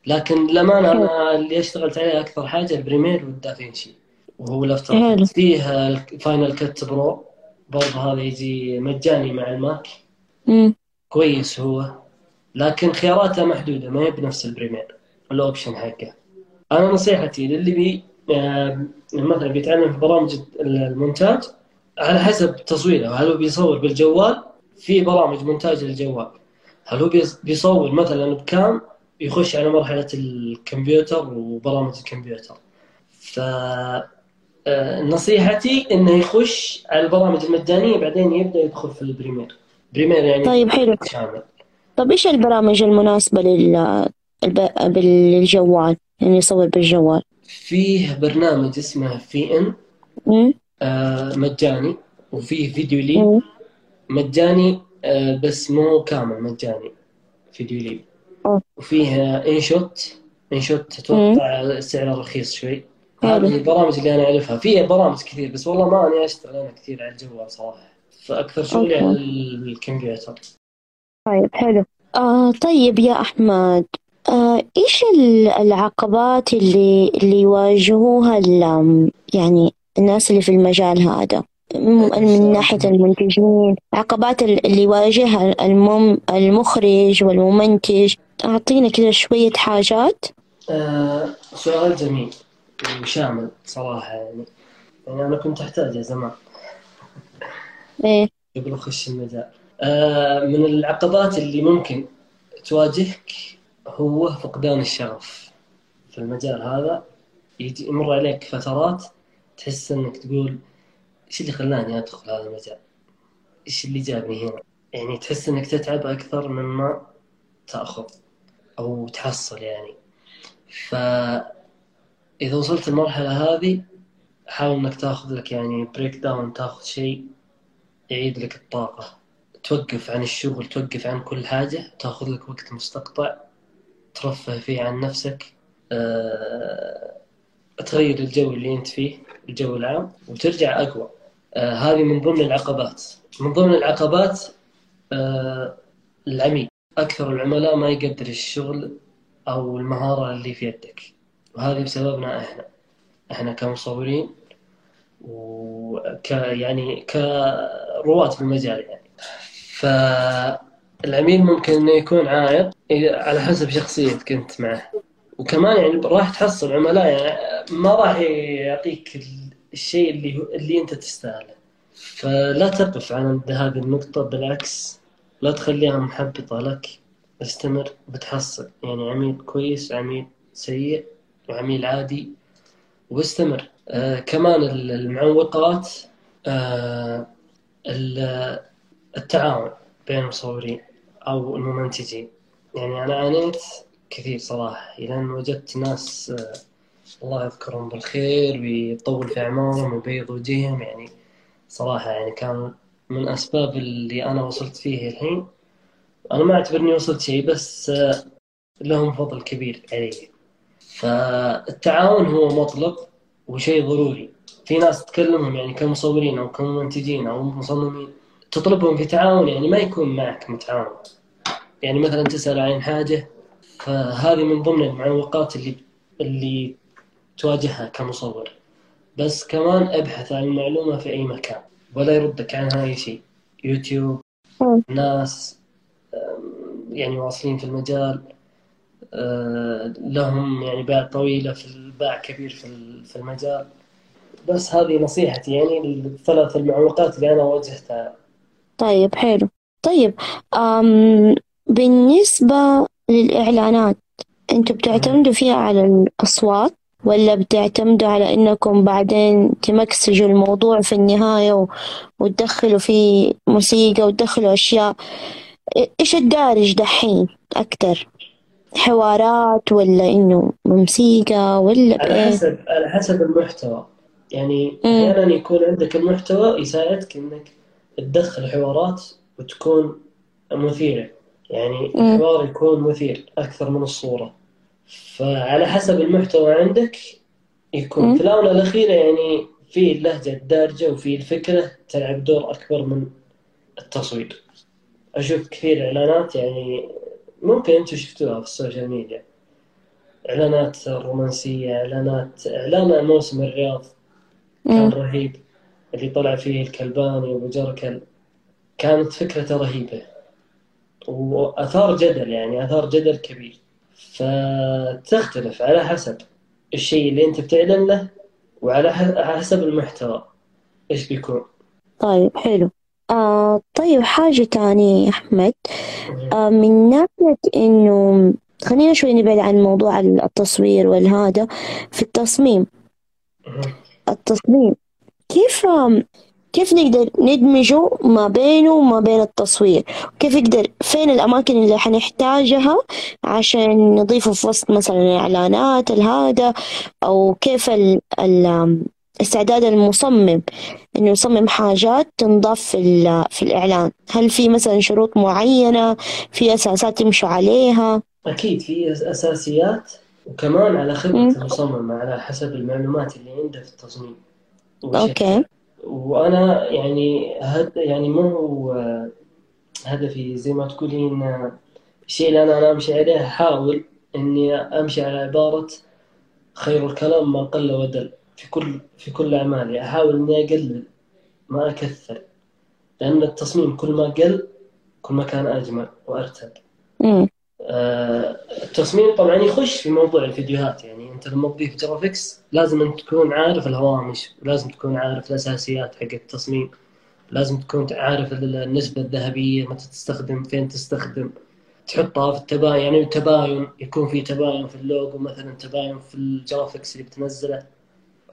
لكن للأمانة حلو. أنا اللي اشتغلت عليه أكثر حاجة ال Premiere وال DaVinci. وهو ال After. Effects. فيه ال Final Cut Pro برضه هذا يجي مجاني مع ال Mac. مم. كويس هو. لكن خياراته محدودة ما هي بنفس ال Premiere. ال option حقه. أنا نصيحتي للي بي مثلا بيتعلم في برامج المونتاج على حسب تصويره. هل هو بيصور بالجوال؟ في برامج مونتاج للجوال. هل هو بيص- بيصور مثلا بكام؟ يخش على مرحلة الكمبيوتر وبرامج الكمبيوتر. ف آه، نصيحتي إنه يخش على البرامج المجانية بعدين يبدأ يدخل في ال Premiere. Premiere يعني طيب حلو. شامل. طب إيش البرامج المناسبة لل الب... بالجوال؟ يعني يصور بالجوال. فيه برنامج اسمه VN. آه، مجاني وفيه VideoLeap. مجاني آه، بس مو كامل مجاني. VideoLeap. أوه. وفيه انشوت انشوت أتوقع سعره رخيص شوي. هذه البرامج اللي أنا أعرفها. في برامج كثير بس والله ما أني أشتغل أنا كثير على الجوال صراحة. فأكثر شغلي. على الكمبيوتر. طيب حلو. آه طيب يا أحمد آه إيش ال- العقبات اللي اللي يواجهوها ال- يعني الناس اللي في المجال هذا؟ من ناحية المنتجين عقبات ال- اللي يواجهها المم المخرج والممنتج. أعطينا كذا شوية حاجات. آه سؤال جميل وشامل صراحة يعني يعني أنا كنت أحتاجه زمان. إيه. قبل أخش المجال. آه من العقبات اللي ممكن تواجهك هو فقدان الشغف. في المجال هذا يجي يمر عليك فترات تحس إنك تقول إيش اللي خلاني أدخل هذا المجال؟ إيش اللي جابني هنا؟ يعني تحس إنك تتعب أكثر مما تأخذ أو تحصل يعني فاذا وصلت المرحلة هذه حاول إنك تأخذ لك يعني break down تأخذ شيء يعيد لك الطاقة توقف عن الشغل توقف عن كل حاجة تأخذ لك وقت مستقطع ترفه فيه عن نفسك أه... تغير الجو اللي أنت فيه الجو العام وترجع أقوى. هذه من ضمن العقبات. من ضمن العقبات أه... العميل. أكثر العملاء ما يقدر الشغل أو المهارة اللي في يدك. وهذه بسببنا إحنا. إحنا كمصورين وك يعني كرواد في المجال يعني. فالعميل ممكن إنه يكون عائق على حسب شخصيتك أنت معه. وكمان يعني راح تحصل عملاء يعني ما راح يعطيك الشيء اللي اللي انت تستاهله. فلا تقف عند هذه النقطة بالعكس لا تخليها محبطة لك استمر بتحصل. يعني عميل كويس عميل سيء وعميل عادي واستمر. آه كمان المعوقات آه التعاون بين المصورين أو الممنتجين. يعني أنا عانيت كثير صراحة إلى أن وجدت ناس آه الله يذكرهم بالخير ويطول في أعمارهم ويبيض وجيههم يعني صراحة يعني كان من أسباب اللي أنا وصلت فيه الحين. أنا ما أعتبرني وصلت شيء بس آه لهم فضل كبير علي. فالتعاون هو مطلب وشيء ضروري. في ناس تكلمهم يعني كمصورين أو كمنتجين أو مصممين تطلبهم في تعاون يعني ما يكون معك متعاون. يعني مثلا تسأل عن حاجة فهذه من ضمن المعوقات اللي اللي تواجهها كمصور. بس كمان أبحث عن المعلومة في أي مكان. ولا يردك عنها أي شيء. يوتيوب ناس يعني واصلين في المجال لهم يعني باع طويلة في الباع كبير في المجال. بس هذه نصيحتي يعني الثلاث المعوقات اللي أنا واجهتها. طيب حلو. طيب أم بالنسبة للإعلانات أنتوا بتعتمدوا فيها على الأصوات؟ ولا بتعتمدوا على إنكم بعدين تمكسجوا الموضوع في النهاية. وتدخلوا فيه موسيقى وتدخلوا أشياء. إيش الدارج دحين أكتر؟ حوارات ولا إنه موسيقى ولا على حسب على حسب المحتوى. يعني أحيانا يكون عندك المحتوى يساعدك إنك تدخل حوارات وتكون مثيرة. يعني الحوار يكون مثير أكثر من الصورة. فعلى حسب المحتوى عندك يكون. في الآونة الأخيرة يعني في اللهجة الدارجة وفي الفكرة تلعب دور أكبر من التصوير. أشوف كثير إعلانات يعني ممكن أنتم شفتوها في السوشيال ميديا. إعلانات رومانسية إعلانات إعلان موسم الرياض. كان رهيب. اللي طلع فيه الكلباني وأبو جركل. كانت فكرته رهيبة. وأثار جدل يعني أثار جدل كبير. فتختلف على حسب الشيء اللي أنت بتعلن له وعلى حسب المحتوى. إيش بيكون؟ طيب حلو. آه طيب حاجة تانية يا أحمد. آه من ناحية إنه خلينا شوي نبعد عن موضوع التصوير والهذا في التصميم. التصميم. كيف كيف نقدر ندمجه ما بينه وما بين التصوير؟ كيف يقدر فين الأماكن اللي حنحتاجها عشان نضيفه في وسط مثلا الإعلانات الهذا أو كيف ال ال استعداد المصمم إنه يصمم حاجات تنضاف في, في الإعلان؟ هل في مثلا شروط معينة؟ في أساسات يمشوا عليها؟ أكيد في أساسيات وكمان على خبرة المصمم على حسب المعلومات اللي عنده في التصميم. أوكي. وأنا يعني هد يعني مو هو هدفي زي ما تقولين الشيء اللي أنا, أنا أمشي عليه أحاول إني أمشي على عبارة خير الكلام ما قل ودل في كل في كل أعمالي. أحاول إني أقلل ما أكثر. لأن التصميم كل ما قل كل ما كان أجمل وأرتب. آه التصميم طبعا يخش في موضوع الفيديوهات يعني. أنت لما تضيف graphics لازم أنت تكون عارف الهوامش ولازم تكون عارف الأساسيات حق التصميم لازم تكون عارف النسبة الذهبية متى تستخدم فين تستخدم. تحطها في التباين يعني التباين يكون في تباين في اللوجو مثلا تباين في ال graphics اللي بتنزله.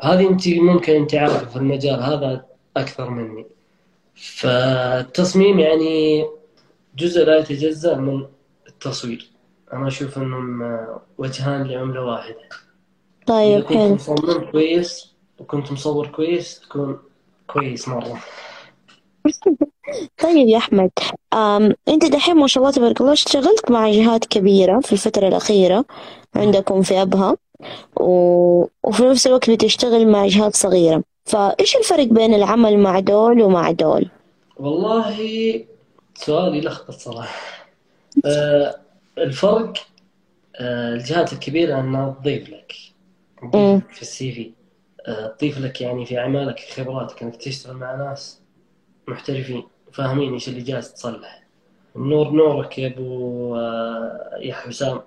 هذه انت ممكن انت عارفه في المجال هذا أكثر مني. فالتصميم يعني جزء لا يتجزأ من التصوير. أنا أشوف إنهم وجهان لعملة واحدة. طيب كنت مصمم كويس وكنت مصور كويس تكون كويس مرة. طيب يا أحمد أم أنت دحين ما شاء الله تبارك الله اشتغلت مع جهات كبيرة في الفترة الأخيرة عندكم في أبها و... وفي نفس الوقت بتشتغل مع جهات صغيرة. فإيش الفرق بين العمل مع دول ومع دول؟ والله سؤال يلخبط صراحة. أه الفرق أه الجهات الكبيرة أنها تضيف لك. في السي في. تضيف لك يعني في أعمالك خبراتك أنك تشتغل مع ناس محترفين فاهمين إيش اللي جالس تصلح. النور نورك يا أبو آه، يا حسام.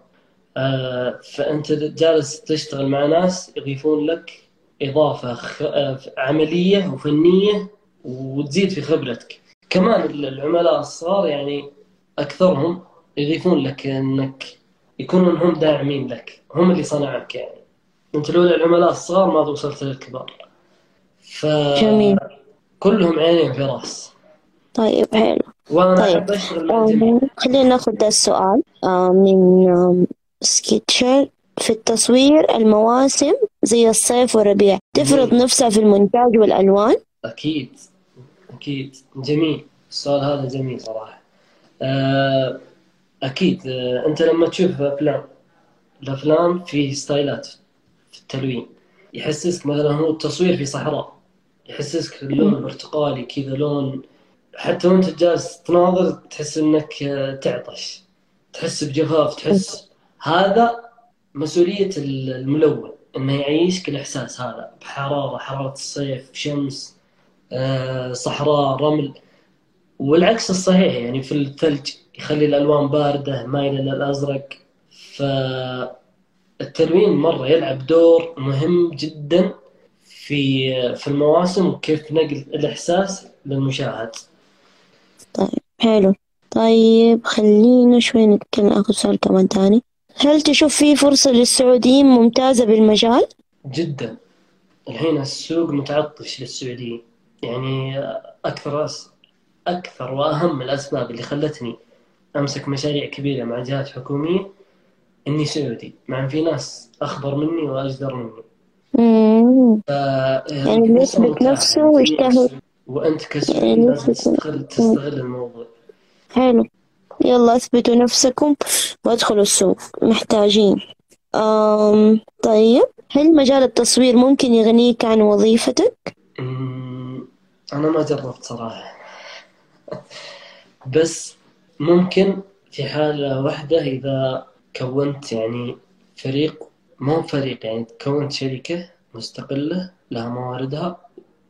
آه، فأنت جالس تشتغل مع ناس يضيفون لك إضافة آه، عملية وفنية وتزيد في خبرتك. كمان العملاء الصغار يعني أكثرهم يضيفون لك إنك يكونون هم داعمين لك هم اللي صنعك يعني. انت لولا العملاء الصغار ما وصلت للكبار ف جميل. كلهم عينين في راس. طيب حلو. وأنا طيب. خلينا ناخذ السؤال. من Sketcher. في التصوير المواسم زي الصيف والربيع تفرض نفسها في المونتاج والألوان؟ أكيد. أكيد. جميل. السؤال هذا جميل صراحة. آه، أكيد. آه، أنت لما تشوف أفلام الأفلام في ستايلات. التلوين. يحسسك مثلا هو التصوير في صحراء. يحسسك اللون البرتقالي كذا لون. حتى وانت جالس تناظر تحس إنك آه، تعطش. تحس بجفاف تحس. هذا مسؤولية الملون إنه يعيشك الإحساس هذا. بحرارة حرارة الصيف شمس آه، صحراء رمل. والعكس الصحيح يعني في الثلج يخلي الألوان باردة مايلة للأزرق. فالتلوين مرة يلعب دور مهم جدا في في المواسم وكيف نقل الإحساس للمشاهد. طيب حلو. طيب خلينا شوي نتكلم آخر سؤال كمان تاني هل تشوف في فرصة للسعوديين ممتازة بالمجال؟ جدا. الحين السوق متعطش للسعوديين. يعني أكثر أس... أكثر وأهم الأسباب اللي خلتني أمسك مشاريع كبيرة مع جهات حكومية إني سعودي مع في ناس أخبر مني وأجدر مني. يعني يثبت نفسه ويجتهد وأنت كسبان يعني لازم تستغل تستغل الموضوع. حلو. يلا اثبتوا نفسكم وادخلوا السوق. محتاجين. أم طيب. هل مجال التصوير ممكن يغنيك عن وظيفتك؟ أنا ما جربت صراحة. بس ممكن في حالة واحدة إذا كونت يعني فريق مو فريق يعني كونت شركة مستقلة لها مواردها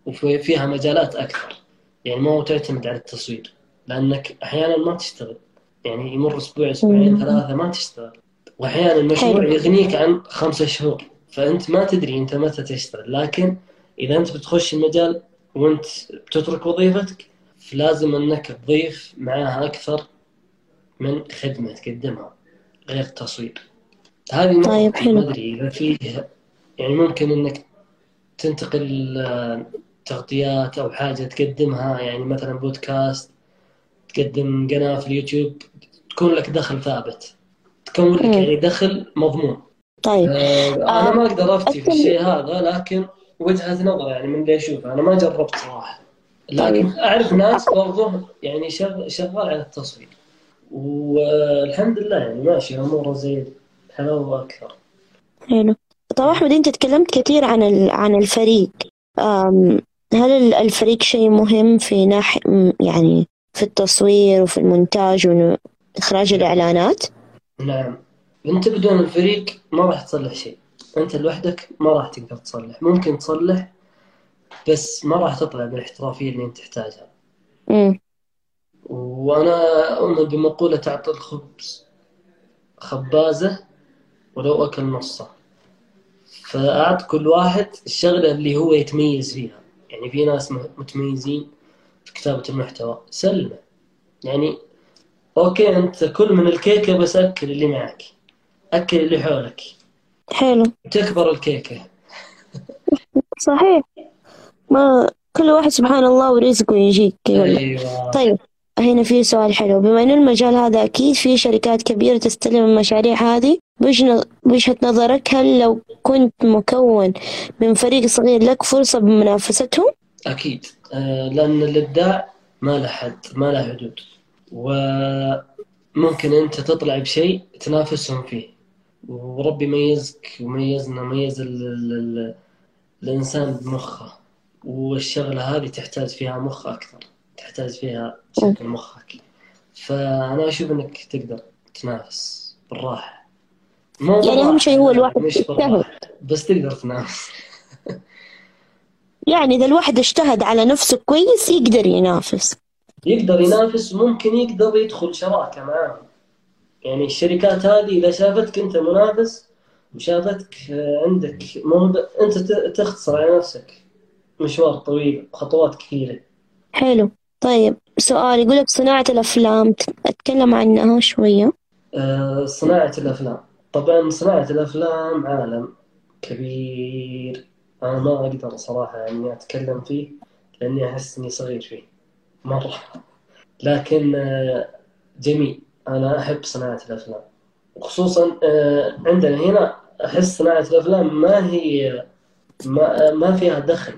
وفيها مجالات أكثر. يعني مو تعتمد على التصوير لأنك أحيانا ما تشتغل. يعني يمر أسبوع أسبوعين ثلاثة ما تشتغل. وأحيانا المشروع يغنيك عن خمسة شهور. فأنت ما تدري أنت متى تشتغل. لكن إذا أنت بتخش المجال وأنت بتترك وظيفتك فلازم أنك تضيف معاها أكثر من خدمة تقدمها. غير التصوير هذه طيب حلو. أدري إذا فيه يعني ممكن إنك تنتقل آه، تغطيات أو حاجة تقدمها يعني مثلا بودكاست تقدم قناة في اليوتيوب تكون لك دخل ثابت. تكون لك يعني دخل مضمون. طيب. آه أنا ما أقدر أفتي في الشيء هذا لكن وجهة نظر يعني من اللي أشوفه أنا ما جربت صراحة. لكن طيب. أعرف ناس برضه يعني شغ- شغال على التصوير والحمد لله يعني ماشي أموره زي الحلاوة أكثر حلو. طب أحمد أنت تكلمت كثير عن عن الفريق. هل ال- الفريق شيء مهم في ناحية يعني في التصوير وفي المونتاج وإخراج الإعلانات؟ نعم. أنت بدون الفريق ما راح تصلح شيء. أنت لوحدك ما راح تقدر تصلح. ممكن تصلح بس ما راح تطلع بالإحترافية اللي أنت تحتاجها. امم وأنا أؤمن بمقولة تعطي الخبز خبازة ولو أكل نصه فأعط كل واحد الشغلة اللي هو يتميز فيها. يعني في ناس متميزين في كتابة المحتوى. سلمه. يعني أوكي أنت كل من الكيكة بس أكل اللي معك. أكل اللي حولك. حلو. تكبر الكيكة. صحيح. ما كل واحد سبحان الله ورزقه يجيك. أيوة. طيب. هنا في سؤال حلو. بما إن المجال هذا أكيد في شركات كبيرة تستلم المشاريع هذه بوجه وجهة نظرك؟ هل لو كنت مكون من فريق صغير لك فرصة بمنافستهم؟ أكيد. آه، لأن الإبداع ما له حد ما له حدود. وممكن أنت تطلع بشيء تنافسهم فيه. وربي ميزك وميزنا ميز ال ال ال الإنسان بمخه. والشغلة هذه تحتاج فيها مخ أكثر. تحتاج فيها شكل مخك. فأنا أشوف إنك تقدر تنافس بالراحة. مو يعني بالراحة، شيء هو الواحد مش يجتهد. بس تقدر تنافس. يعني إذا الواحد اجتهد على نفسه كويس يقدر ينافس. يقدر ينافس وممكن يقدر يدخل شراكة معاهم يعني الشركات هذه إذا شافتك أنت منافس وشافتك آه، عندك مو أنت ت- تختصر على نفسك. مشوار طويل خطوات كثيرة. حلو. طيب سؤال يقول لك صناعة الأفلام أتكلم عنها شوية. آه، صناعة الأفلام. طبعا صناعة الأفلام عالم كبير. أنا ما أقدر صراحة إني أتكلم فيه لأني أحس إني صغير فيه مرة. لكن آه، جميل. أنا أحب صناعة الأفلام. وخصوصا آه، عندنا هنا أحس صناعة الأفلام ما هي ما, فيها دخل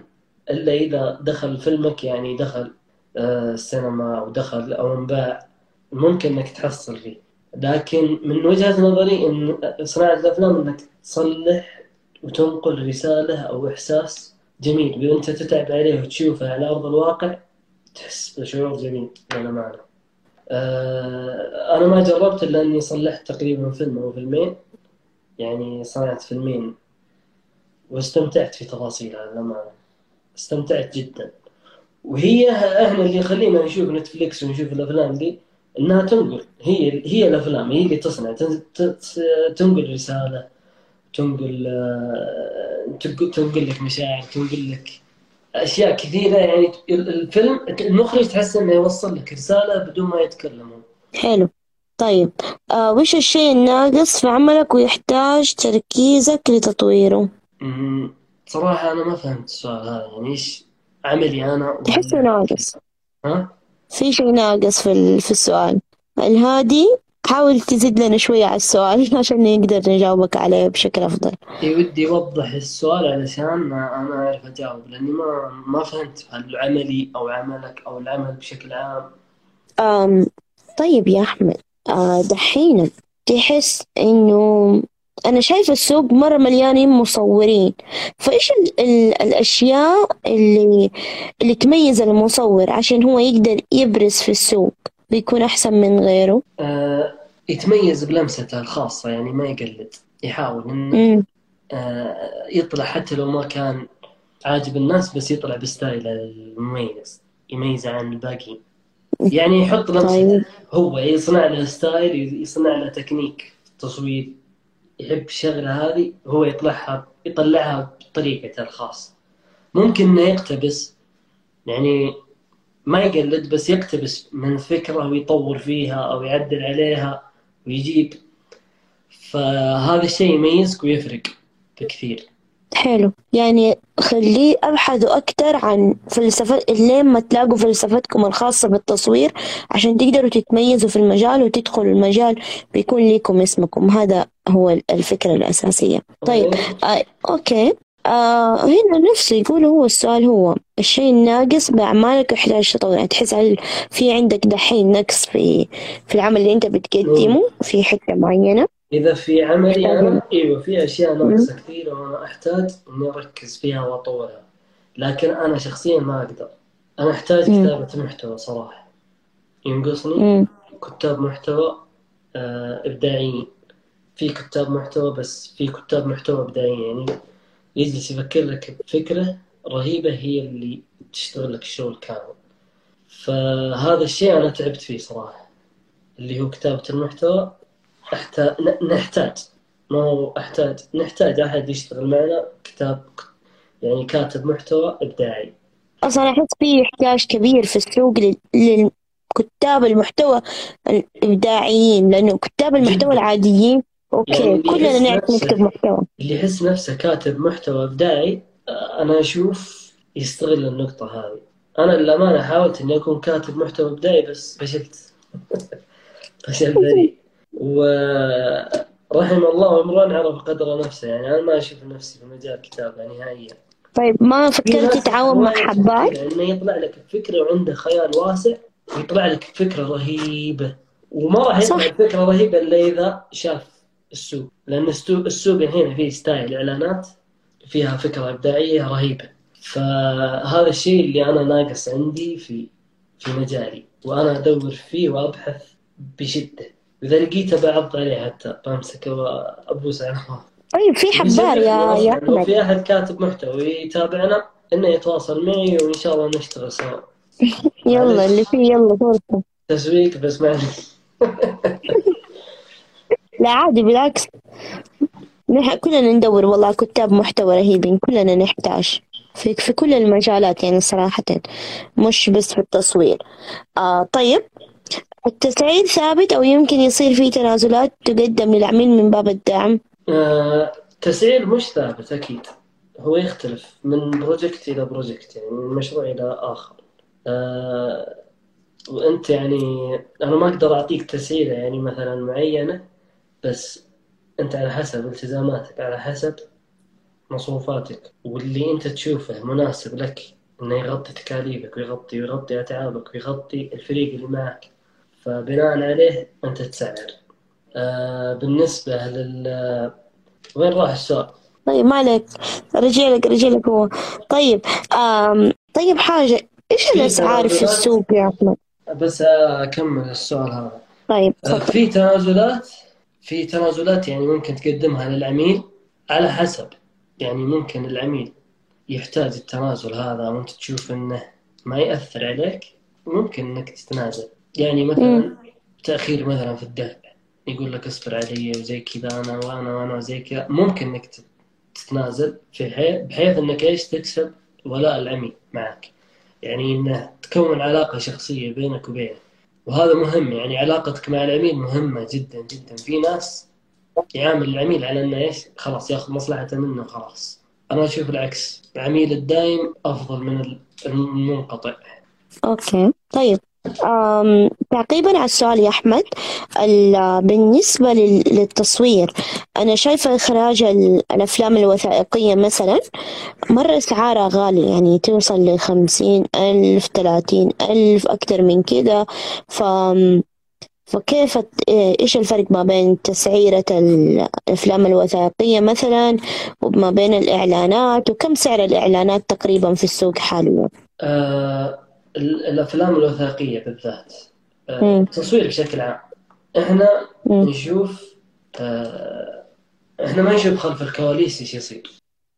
إلا إذا دخل فيلمك يعني دخل السينما أو دخل أو انباع ممكن إنك تحصل فيه. لكن من وجهة نظري إن صناعة الأفلام إنك تصلح وتنقل رسالة أو إحساس جميل. وأنت تتعب عليه وتشوفه على أرض الواقع تحس بشعور جميل للأمانة آه، أنا ما جربت إلا إني صلحت تقريبا فيلم أو فيلمين. يعني صنعت فيلمين واستمتعت في تفاصيلها للأمانة استمتعت جدا. وهي إحنا اللي يخلينا نشوف نتفليكس ونشوف الأفلام دي إنها تنقل. هي هي الأفلام هي اللي تصنع. تنقل رسالة تنقل آه، تنقل لك مشاعر تنقل لك أشياء كثيرة. يعني ال- الفيلم المخرج تحس إنه يوصل لك رسالة بدون ما يتكلم حلو. طيب آه وش الشيء الناقص في عملك ويحتاج تركيزك لتطويره؟ أمم، صراحة أنا ما فهمت السؤال هذا. يعني إيش عملي أنا تحسه ناقص. ها؟ في شيء ناقص في في السؤال. الهادي حاول تزيد لنا شوية على السؤال عشان نقدر نجاوبك عليه بشكل أفضل. ودي أوضح السؤال علشان أنا أعرف أجاوب لأني ما ما فهمت هل عملي أو عملك أو العمل بشكل عام. آم طيب يا أحمد آه دحين تحس إنه أنا شايفة السوق مرة مليانين مصورين. فإيش ال ال الأشياء اللي اللي تميز المصور عشان هو يقدر يبرز في السوق ويكون أحسن من غيره؟ آه يتميز بلمسته الخاصة يعني ما يقلد يحاول مم. آه يطلع حتى لو ما كان عاجب الناس بس يطلع بستايله المميز يميزه عن الباقيين يعني يحط لمسته طيب. هو يصنع له style يصنع له تكنيك في التصوير يحب الشغلة هذه هو يطلعها يطلعها بطريقته الخاصة. ممكن إنه يقتبس يعني ما يقلد بس يقتبس من فكرة ويطور فيها أو يعدل عليها ويجيب. فهذا الشيء يميزك ويفرق بكثير. حلو. يعني خليه أبحثوا أكتر عن فلسفة لين ما تلاقوا فلسفتكم الخاصة بالتصوير؟ عشان تقدروا تتميزوا في المجال وتدخلوا المجال بيكون ليكم اسمكم. هذا هو الفكرة الأساسية. طيب آه أوكي. آه هنا نفسه يقول هو السؤال هو الشيء الناقص بأعمالك يحتاج تطور يعني تحس هل في عندك دحين نقص في في العمل اللي أنت بتقدمه؟ في حتة معينة؟ إذا في عملي أنا أيوة في أشياء ناقصة كثيرة وأنا أحتاج إني أركز فيها وأطورها. لكن أنا شخصيا ما أقدر. أنا أحتاج كتابة محتوى صراحة. ينقصني كتاب محتوى آه إبداعيين في كتاب محتوى بس في كتاب محتوى إبداعيين يعني يجلس يفكر لك بفكرة رهيبة هي اللي تشتغل لك الشغل كامل. فهذا الشيء أنا تعبت فيه صراحة اللي هو كتابة المحتوى. أحتاج نحتاج. ما هو أحتاج. نحتاج أحد يشتغل معنا كتاب يعني كاتب محتوى إبداعي. أصلا أحس في احتياج كبير في السوق للكتاب المحتوى الإبداعيين لأنه كتاب المحتوى العاديين أوكي يعني كلنا نعرف نكتب محتوى. اللي يحس نفسه كاتب محتوى إبداعي أنا أشوف يستغل النقطة هذه. أنا للأمانة حاولت إني أكون كاتب محتوى إبداعي بس فشلت. فشل ذريع ورحم الله امرؤ عرف قدر نفسه. يعني أنا ما أشوف نفسي في مجال الكتابة نهائيا. طيب ما فكرت تتعاون مع حبات؟ إنه يطلع لك بفكره وعنده خيال واسع يطلع لك بفكره رهيبة. وما راح يطلع بفكره رهيبة إلا إذا شاف السوق. لأن السوق الحين فيه ستايل إعلانات فيها فكرة إبداعية رهيبة. فهذا الشيء اللي أنا ناقص عندي في في مجالي. وأنا أدور فيه وأبحث بشدة. إذا لقيته بعض عليه حتى بمسكه وأبوس على طيب في حبار يا يا أحمد. لو في أحد كاتب محتوى يتابعنا إنه يتواصل معي وإن شاء الله نشتغل سوا. يلا اللي فيه يلا فرصة. تسويق بس معلش لا عادي بالعكس. نح كلنا ندور والله كتاب محتوى رهيبين. كلنا نحتاج. في في كل المجالات يعني صراحة. مش بس في التصوير. آه طيب. التسعير ثابت أو يمكن يصير في تنازلات تقدم للعميل من باب الدعم؟ آه تسعير مش ثابت أكيد. هو يختلف من project إلى project يعني من مشروع إلى آخر. آه وأنت يعني أنا ما أقدر أعطيك تسعيرة يعني مثلا معينة بس أنت على حسب التزاماتك على حسب مصروفاتك. واللي أنت تشوفه مناسب لك إنه يغطي تكاليفك ويغطي ويغطي أتعابك ويغطي الفريق اللي معك. فبناء عليه أنت تسعر آه بالنسبة لل وين راح السؤال؟ طيب ما عليك. رجع لك رجع لك هو. طيب آم طيب حاجة إيش الأسعار في السوق يا أحمد؟ بس أكمل السؤال هذا. طيب آه في تنازلات في تنازلات يعني ممكن تقدمها للعميل على حسب. يعني ممكن العميل يحتاج التنازل هذا وأنت تشوف إنه ما يأثر عليك ممكن إنك تتنازل. يعني مثلا تأخير مثلا في الدفع يقول لك اصبر علي وزي كذا أنا وأنا وأنا زي كذا. ممكن إنك تتنازل في حيث بحيث إنك إيش تكسب؟ ولاء العميل معك. يعني إنه تكون علاقة شخصية بينك وبينه. وهذا مهم يعني علاقتك مع العميل مهمة جدا جدا. في ناس يعامل العميل على إنه إيش؟ خلاص ياخذ مصلحته منه وخلاص أنا أشوف العكس العميل الدائم أفضل من المنقطع. أوكي طيب. تعقيبا على السؤال يا أحمد. بالنسبة للتصوير أنا شايفة إخراج الأفلام الوثائقية مثلا مرة سعارها غالي يعني توصل لخمسين ألف ثلاثين ألف أكتر من كده. ف فكيف إيش الفرق ما بين تسعيرة الأفلام الوثائقية مثلا وما بين الإعلانات؟ وكم سعر الإعلانات تقريبا في السوق حاليا؟ أه الأفلام الوثائقية بالذات التصوير آه، بشكل عام. إحنا نشوف آه، إحنا ما نشوف خلف الكواليس إيش يصير.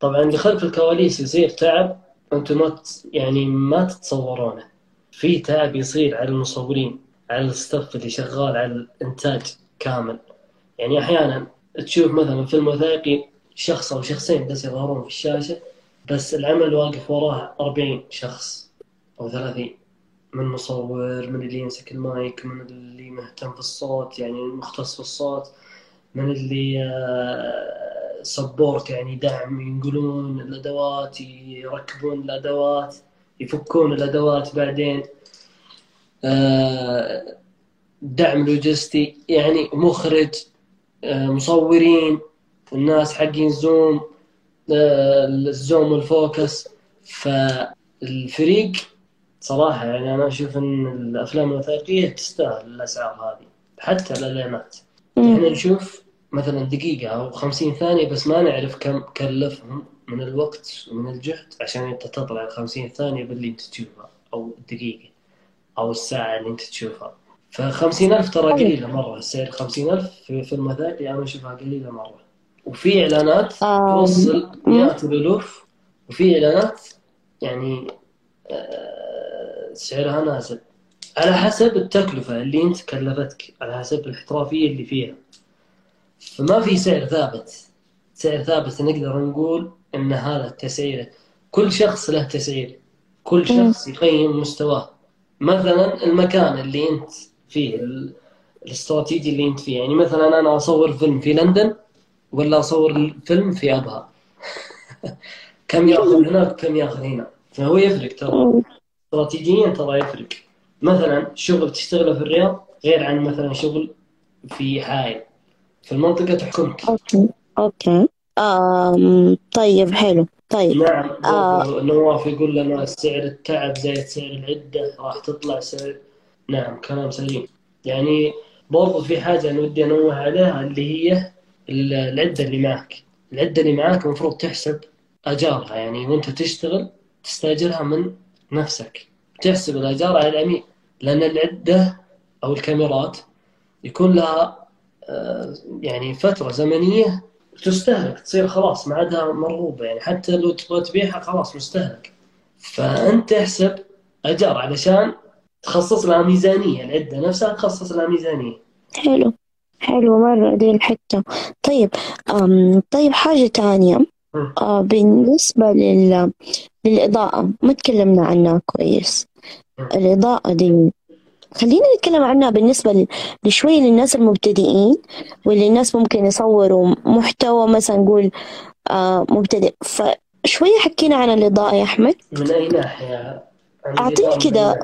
طبعا اللي خلف الكواليس يصير تعب أنتم ما يعني ما تتصورونه. في تعب يصير على المصورين على الستاف اللي شغال على الإنتاج كامل. يعني أحيانا تشوف مثلا فيلم وثائقي شخص أو شخصين بس يظهرون في الشاشة بس العمل واقف وراه 40 شخص. أو ثلاثين من مصور من اللي يمسك المايك من اللي مهتم في الصوت يعني مختص في الصوت من اللي سبورت آه، يعني دعم ينقلون الأدوات يركبون الأدوات يفكون الأدوات بعدين. آه، دعم لوجستي يعني مخرج آه، مصورين الناس حقين zoom ال zoom وال focus. فالفريق صراحة يعني أنا أشوف إن الأفلام الوثائقية تستاهل الأسعار هذه حتى الإعلانات. مم. إحنا نشوف مثلا دقيقة أو خمسين ثانية بس ما نعرف كم كلفهم من الوقت ومن الجهد عشان أنت تطلع الخمسين ثانية باللي أنت تشوفها أو الدقيقة أو الساعة اللي أنت تشوفها. فخمسين ألف ترى قليلة مرة. السعر خمسين ألف في فيلم وثائقي أنا أشوفها قليلة مرة. وفي إعلانات توصل. مئات الألوف وفي إعلانات يعني آه، سعرها نازل على حسب التكلفة اللي أنت كلفتك على حسب الاحترافية اللي فيها. فما في سعر ثابت. سعر ثابت نقدر نقول إن هذا التسعير كل شخص له تسعير. كل شخص يقيم مستواه. مثلا المكان اللي أنت فيه ال- الاستراتيجي اللي أنت فيه. يعني مثلا أنا أصور فيلم في لندن ولا أصور فيلم في أبها. كم يأخذ هناك وكم يأخذ هنا. فهو يفرق ترى. استراتيجيا ترى يفرق. مثلا شغل تشتغله في الرياض غير عن مثلا شغل في حائل في المنطقة تحكمك. Okay. Okay. آم طيب حلو. طيب. نعم. آه. نواف يقول لنا سعر التعب زائد سعر العدة راح تطلع سعر. نعم كلام سليم. يعني برضو في حاجة أنا ودي أنوه عليها اللي هي ال- العدة اللي معك. العدة اللي معك المفروض تحسب أجارها. يعني وأنت تشتغل تستأجرها من نفسك. تحسب الأجار على العميل لأن العدة أو الكاميرات يكون لها آه، يعني فترة زمنية تستهلك تصير خلاص ما عادها مرغوبة يعني حتى لو تبغى تبيعها خلاص مستهلك. فأنت تحسب أجار علشان تخصص لها ميزانية العدة نفسها تخصص لها ميزانية. حلو. حلو مرة دي الحتة طيب آم طيب حاجة مم. آه بالنسبة لل... للإضاءة ما تكلمنا عنها كويس. الإضاءة دي خلينا نتكلم عنها بالنسبة ل- لشوية للناس المبتدئين واللي الناس ممكن يصوروا محتوى مثلا نقول آه مبتدئ. فشوية حكينا عن الإضاءة يا أحمد. من أي ناحية؟ أعطيني كده؟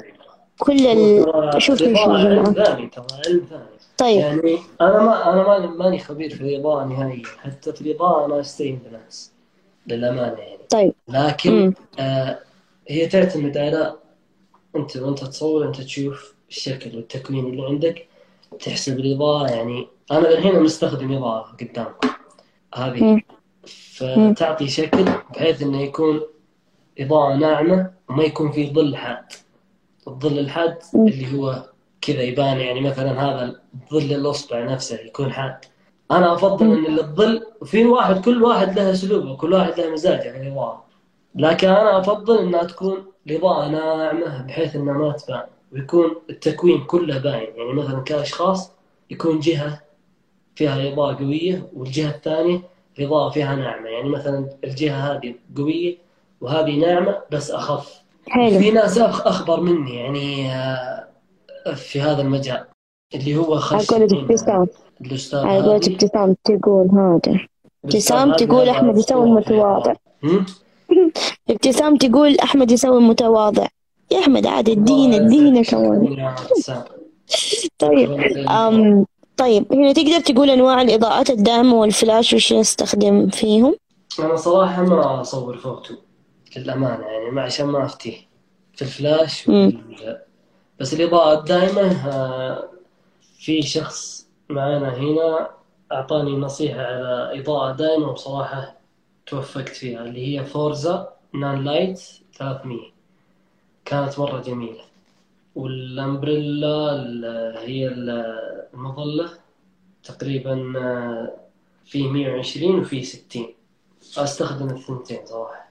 كل ال... شوف إيش الإضاءة يا علم جماعة ثاني ترى. علم ثاني طيب. يعني أنا ما أنا ماني ماني خبير في الإضاءة نهائيا. حتى في الإضاءة أنا أستعين بناس للأمانة يعني. طيب. لكن آه هي تعتمد على أنت وأنت تصور أنت تشوف الشكل والتكوين اللي عندك تحسب الإضاءة. يعني أنا الحين مستخدم إضاءة قدامكم. هذه. مم. فتعطي شكل بحيث إنه يكون إضاءة ناعمة وما يكون في ظل حاد. الظل الحاد. اللي هو كذا يبان. يعني مثلا هذا ظل الأصبع نفسه يكون حاد. أنا أفضل. إن الظل في واحد كل واحد له أسلوبه كل واحد له مزاجه في الاضاءه لكن أنا أفضل إنها تكون الاضاءه ناعمة بحيث انها ما تبان. ويكون التكوين كله باين. يعني مثلا كأشخاص يكون جهة فيها اضاءه قوية والجهة الثانية الاضاءه فيها ناعمة. يعني مثلا الجهة هذه قوية وهذه ناعمة بس أخف. حلو. في ناس أخبر مني يعني آه، في هذا المجال اللي هو على الأستاذ على قولة ابتسام تقول هذا. ابتسام تقول أحمد يسوي المتواضع؟ ابتسام تقول أحمد يسوي المتواضع. يا أحمد عاد ادينا شكرا كمان طيب. أم طيب. هنا تقدر تقول أنواع الإضاءات الدائمة والفلاش وش نستخدم فيهم؟ أنا صراحة ما أصور فوتو للأمانة يعني ما عشان ما أفتيه. في الفلاش. وال... بس الإضاءة الدائمة آه، في شخص معنا هنا أعطاني نصيحة على إضاءة دائمة وبصراحة توفقت فيها اللي هي Forza Nanlite 300 كانت مرة جميلة. وال umbrella ال- هي ال- المظلة تقريبا آه، في 120 وفي 60 أستخدم الثنتين صراحة.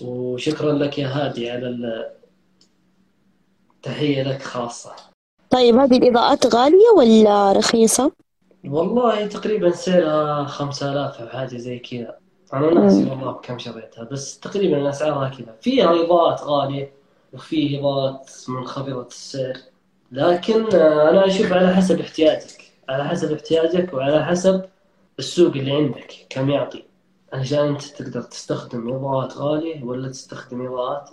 وشكرا لك يا هادي على تحية لك خاصة. طيب هذه الإضاءات غالية ولا رخيصة؟ والله تقريبا سعرها 5000 أو حاجة زي كذا. أنا ناسي. والله بكم شريتها بس تقريبا أسعارها كذا. فيها إضاءات غالية وفي إضاءات منخفضة السعر لكن أنا أشوف على حسب احتياجك. على حسب احتياجك وعلى حسب السوق اللي عندك كم يعطي. عشان أنت تقدر تستخدم إضاءات غالية ولا تستخدم إضاءات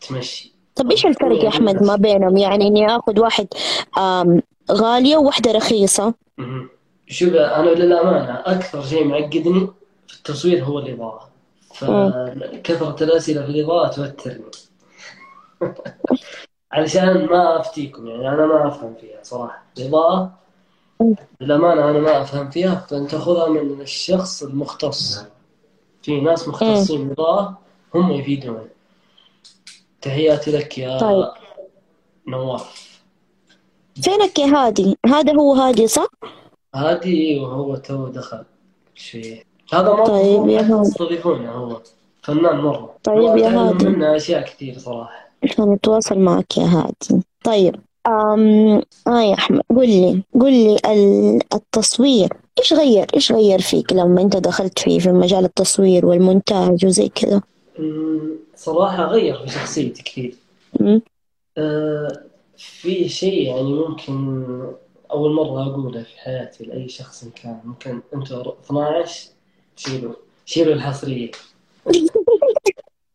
تمشي. طب إيش الفرق يا أحمد ما بينهم؟ يعني إني آخذ واحد وواحدة رخيصة. مهم. شوف أنا للأمانة أكثر شيء معقدني في التصوير هو الإضاءة. فكثرة الأسئلة في الإضاءة توترني. علشان ما أفتيكم يعني أنا ما أفهم فيها صراحة. الإضاءة للأمانة أنا ما أفهم فيها فأنت خذها من الشخص المختص. في ناس مختصين إضاءة هم يفيدون تحياتي لك يا طيب. نواف. فينك يا هادي؟ هذا هو هادي صح؟ هادي وهو تو دخل شوي هذا ما طيب يا هادي. تستضيفونه هو. فنان مرة. طيب يا هادي. منه أشياء كثير صراحة. نتواصل معك يا هادي. طيب أم... آه يا أحمد قل لي قل لي ال- التصوير. إيش غير إيش غير فيك لما أنت دخلت فيه في مجال التصوير والمونتاج وزي كذا؟ صراحة غير في شخصيتي كثير. آه، في شيء يعني ممكن أول مرة أقوله في حياتي لأي شخص كان ممكن أنتوا 12 شيلوا شيلوا الحصرية.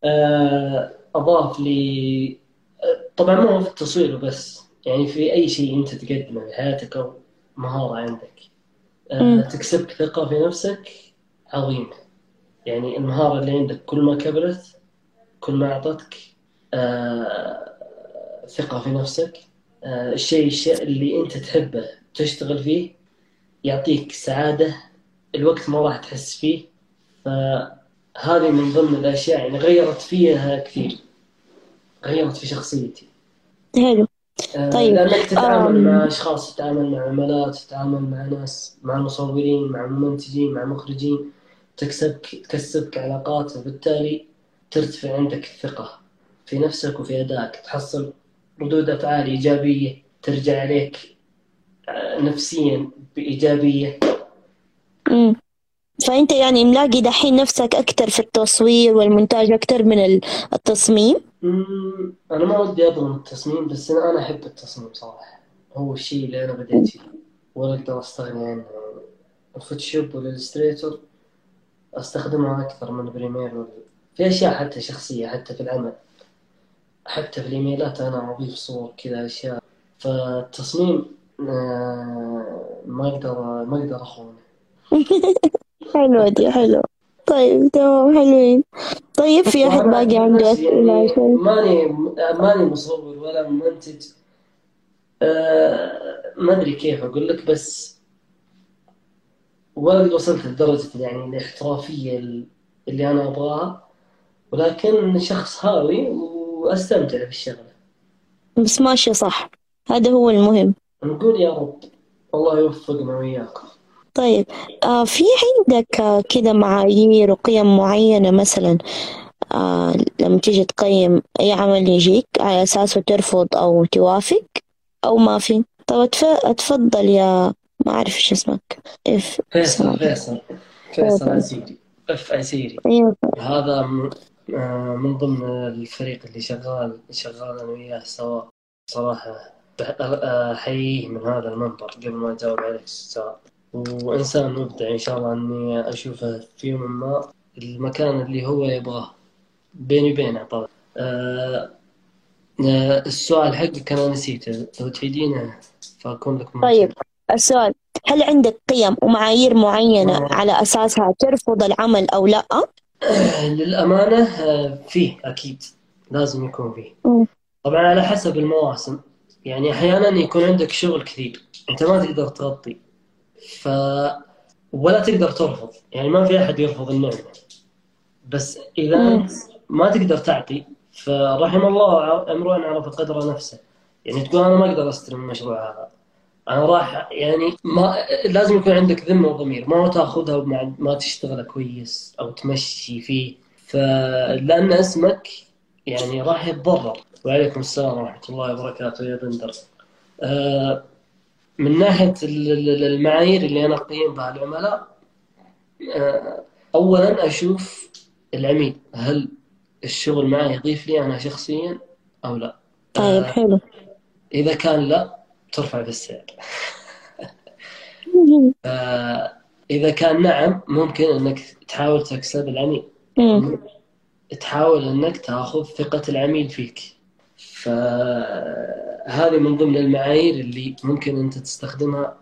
آه، أضاف لي آه، طبعا مو هو في التصوير وبس يعني في أي شيء أنت تقدمه في حياتك أو مهارة عندك. تكسبك ثقة في نفسك عظيمة يعني المهارة اللي عندك. كل ما كبرت كل ما أعطتك آه، ثقة في نفسك. آه، الشيء الشيء اللي أنت تحبه تشتغل فيه يعطيك سعادة. الوقت ما راح تحس فيه. فهذه من ضمن الأشياء يعني غيرت فيها كثير. غيرت في شخصيتي. حلو. آه، طيب، لأنك تتعامل. مع أشخاص تتعامل مع عملاء تتعامل مع ناس مع مصورين مع منتجين مع مخرجين. تكسبك تكسبك علاقات وبالتالي ترتفع عندك الثقة في نفسك وفي أدائك. تحصل ردود أفعال إيجابية ترجع عليك آه، نفسيا بإيجابية. أمم. فأنت يعني ملاقي دحين نفسك أكثر في التصوير والمونتاج أكثر من ال- التصميم؟ أمم، أنا ما ودي أظلم التصميم بس أنا أنا أحب التصميم صراحة. هو الشيء اللي أنا بديت فيه. ولا أقدر أستغني عنه. ال Photoshop وال Illustrator. أستخدمها أكثر من Premiere. في أشياء حتى شخصية حتى في العمل. حتى في الإيميلات أنا أضيف صور كذا أشياء. فالتصميم آه، ما أقدر ما أقدر أخونه. حلوة دي حلوة طيب تمام حلوين. طيب في أحد وأنا باقي عنده أسئلة؟ يعني ماني ماني مصور ولا منتج. آه، ما أدري كيف أقول لك بس ولا قد وصلت لدرجة يعني الاحترافية اللي أنا أبغاها. ولكن شخص هاوي وأستمتع بالشغلة. بس ماشي صح. هذا هو المهم. نقول يا رب الله يوفقنا وإياكم طيب آه في عندك آه كده معايير وقيم معينة مثلا آه لما تيجي تقيم أي عمل يجيك على أساسه ترفض أو توافق أو ما في؟ طب أتف- أتفضل يا ما أعرف إيش اسمك. إف فيصل فيصل. فيصل عسيري اف عسيري أيوة. هذا آه، من ضمن الفريق اللي شغال شغال أنا وياه سوا. صراحة آه، أحييه من هذا المنبر قبل ما اجاوب عليك السؤال وإنسان مبدع إن شاء الله إني أشوفه في يوم ما. المكان اللي هو يبغاه. بيني وبينه طبعا. آه، آه، السؤال حقك أنا نسيته. لو تعيدينه فأكون لك. طيب. السؤال هل عندك قيم ومعايير معينة آه. على أساسها ترفض العمل أو لأ؟ للأمانة آه، فيه أكيد لازم يكون فيه مم. طبعا على حسب المواسم يعني أحيانا يكون عندك شغل كثير أنت ما تقدر تغطي ف ولا تقدر ترفض يعني ما في أحد يرفض النعمة بس إذا مم. أنت ما تقدر تعطي فرحم الله امرؤ عرف قدر نفسه يعني تقول أنا ما أقدر أستلم المشروع هذا أنا راح يعني ما لازم يكون عندك ذمة وضمير ما تاخذها ومع ما تشتغل كويس أو تمشي فيه. فلأن اسمك يعني راح يتضرر. وعليكم السلام ورحمة الله وبركاته يا بندر. آه، من ال- المعايير اللي أنا أقيم بها العملاء آه، أولا أشوف العميل هل الشغل معي يضيف لي أنا شخصيا أو لا؟ طيب آه، حلو. إذا كان لا ترفع في السعر. آه، إذا كان نعم ممكن إنك تحاول تكسب العميل. تحاول إنك تأخذ ثقة العميل فيك. فهذه من ضمن المعايير اللي ممكن أنت تستخدمها.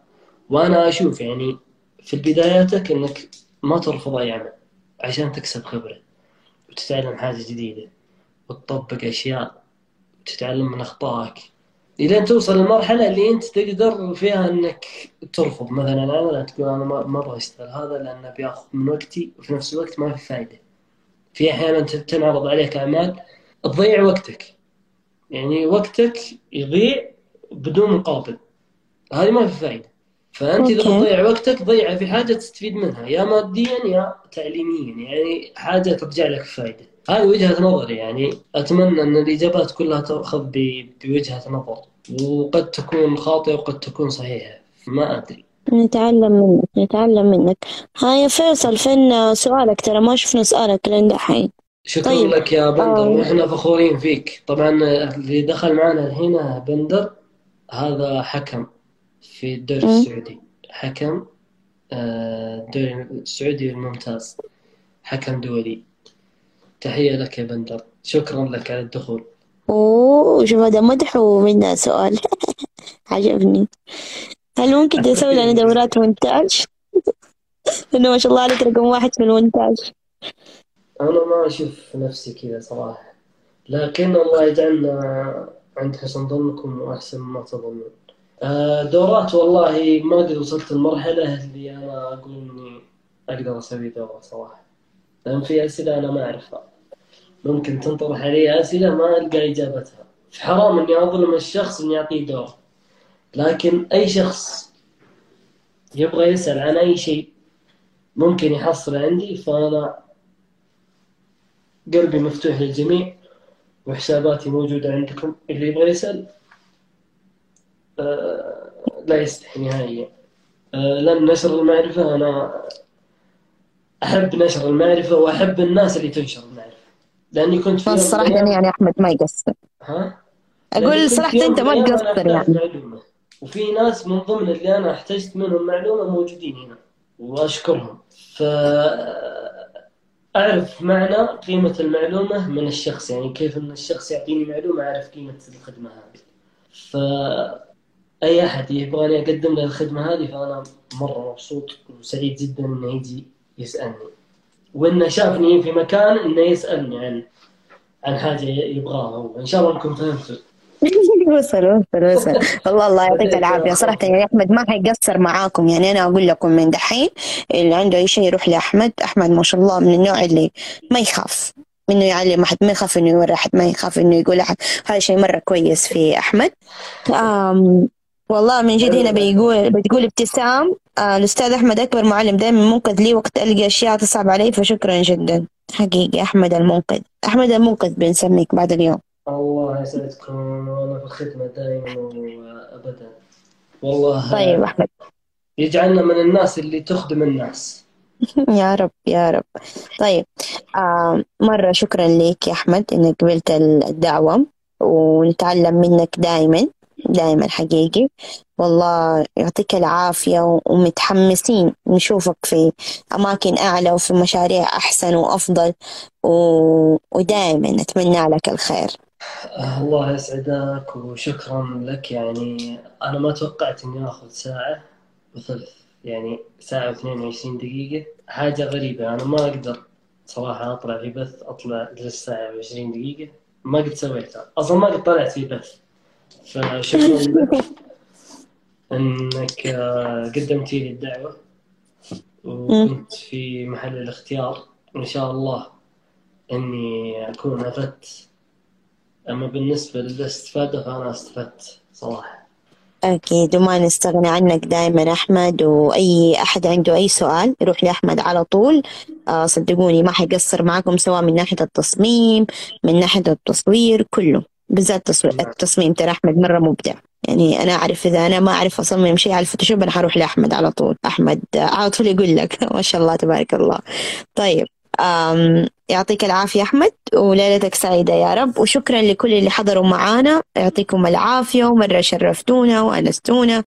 وأنا أشوف يعني في بداياتك إنك ما ترفض أي عمل عشان تكسب خبرة وتتعلم حاجة جديدة وتطبق أشياء وتتعلم من أخطائك. إلين توصل للمرحلة اللي أنت تقدر فيها إنك ترفض. مثلا عمل تقول أنا ما أبغى أشتغل هذا لأنه بياخذ من وقتي وفي نفس الوقت ما في فايدة. في أحيانا تنعرض عليك أعمال تضيع وقتك. يعني وقتك يضيع بدون مقابل. هذه ما في فايدة. فأنت إذا تضيع وقتك ضيعه في حاجة تستفيد منها يا ماديا يا تعليميا. يعني حاجة ترجع لك فايدة. هذه وجهة نظري يعني أتمنى أن الإجابات كلها تأخذ بوجهة نظر وقد تكون خاطئة وقد تكون صحيحة ما أدري. نتعلم منك نتعلم منك. هاي فيصل فين سؤالك؟ ترى ما شفنا سؤالك لين دحين. شكرا طيب. لك يا بندر آه. وإحنا فخورين فيك. طبعا اللي دخل معنا هنا بندر هذا حكم في الدوري السعودي. حكم آه، الدوري السعودي الممتاز. حكم دولي. تحية لك يا بندر. شكرا لك على الدخول. أوه شوف هذا مدح ومنا سؤال. عجبني. هل ممكن تسوي لنا دورات مونتاج؟ إنه ما شاء الله عليك رقم واحد في المونتاج. أنا ما أشوف نفسي كذا صراحة. لكن الله يجعلنا عند حسن ظنكم وأحسن ما تظنون. آه، دورات والله ما قد وصلت المرحلة اللي أنا أقول إني أقدر أسوي دورة صراحة. لأن في أسئلة أنا ما أعرفها. ممكن تنطرح علي أسئلة ما ألقى إجابتها. حرام إني أظلم الشخص إني أعطيه دور. لكن أي شخص يبغى يسأل عن أي شيء ممكن يحصل عندي فأنا قلبي مفتوح للجميع وحساباتي موجودة عندكم. اللي يبغى يسأل آه لا يستحي نهائيا. آه لأن نشر المعرفة. أنا أحب نشر المعرفة وأحب الناس اللي تنشر المعرفة. لأني كنت في الصراحه يعني أحمد ما يقصر. ها؟ أقول صراحة أنت ما تقصر يعني. معلومة. وفي ناس من ضمن اللي أنا احتجت منهم معلومة موجودين هنا وأشكرهم. ف أعرف معنى قيمة المعلومة من الشخص يعني كيف إن الشخص يعطيني معلومة أعرف قيمة الخدمة هذه. ف أي أحد يبغاني أقدم له الخدمة هذه فأنا مرة مبسوط وسعيد جدا إنه يجي يسألني. وانه شافني في مكان إنه يسألني عن عن حاجة يبغاها وإن شاء الله إنكم فهمتوا. وصل وصل وصل. والله الله يعطيك العافية. صراحة يعني أحمد ما حيقصر معاكم. يعني أنا أقول لكم من دحين اللي عنده أي شيء يروح لأحمد أحمد ما شاء الله من النوع اللي ما يخاف. انه يعلم احد ما يخاف إنه يوري احد ما يخاف إنه يقول أحد. هذا شيء مرة كويس في أحمد. والله من جد هنا بيقول بتقول ابتسام. آه الأستاذ أحمد أكبر معلم دائما منقذ. لي وقت ألقى أشياء تصعب علي؟ فشكرا جدا. حقيقي أحمد المنقذ. أحمد المنقذ بنسميك بعد اليوم. الله يسعدكم. وأنا في الخدمة دائما وأبدا. والله طيب أحمد. يجعلنا من الناس اللي تخدم الناس. يا رب يا رب. طيب آه مرة شكرا لك يا أحمد إنك قبلت الدعوة ونتعلم منك دائما. دائما حقيقي. والله يعطيك العافية ومتحمسين نشوفك في أماكن أعلى وفي مشاريع أحسن وأفضل و... ودائما نتمنى لك الخير. الله يسعدك وشكرا لك. يعني أنا ما توقعت إني آخذ ساعة وثلث يعني ساعة و22 دقيقة. حاجة غريبة أنا ما أقدر صراحة أطلع في بث أطلع للساعة و20 دقيقة. ما قد سويتها. أصلا ما قد طلعت في بث. فشكرا لك أنك قدمتي لي الدعوة وكنت في محل الاختيار. وان شاء الله إني أكون أفدت. أما بالنسبة للاستفاده فأنا استفدت صراحة. أكيد وما نستغني عنك دائما أحمد. وأي أحد عنده أي سؤال يروح لأحمد على طول. آه صدقوني ما حيقصر معكم سواء من ناحية التصميم من ناحية التصوير كله. بالذات التصميم ترى أحمد مرة مبدع. يعني أنا أعرف إذا أنا ما أعرف أصمم شيء على الفوتوشوب أنا حروح لأحمد على طول. أحمد على طول يقول لك. ما شاء الله تبارك الله. طيب أم يعطيك العافية أحمد وليلتك سعيدة يا رب. وشكرا لكل اللي حضروا معانا. يعطيكم العافية ومرة شرفتونا وأنستونا.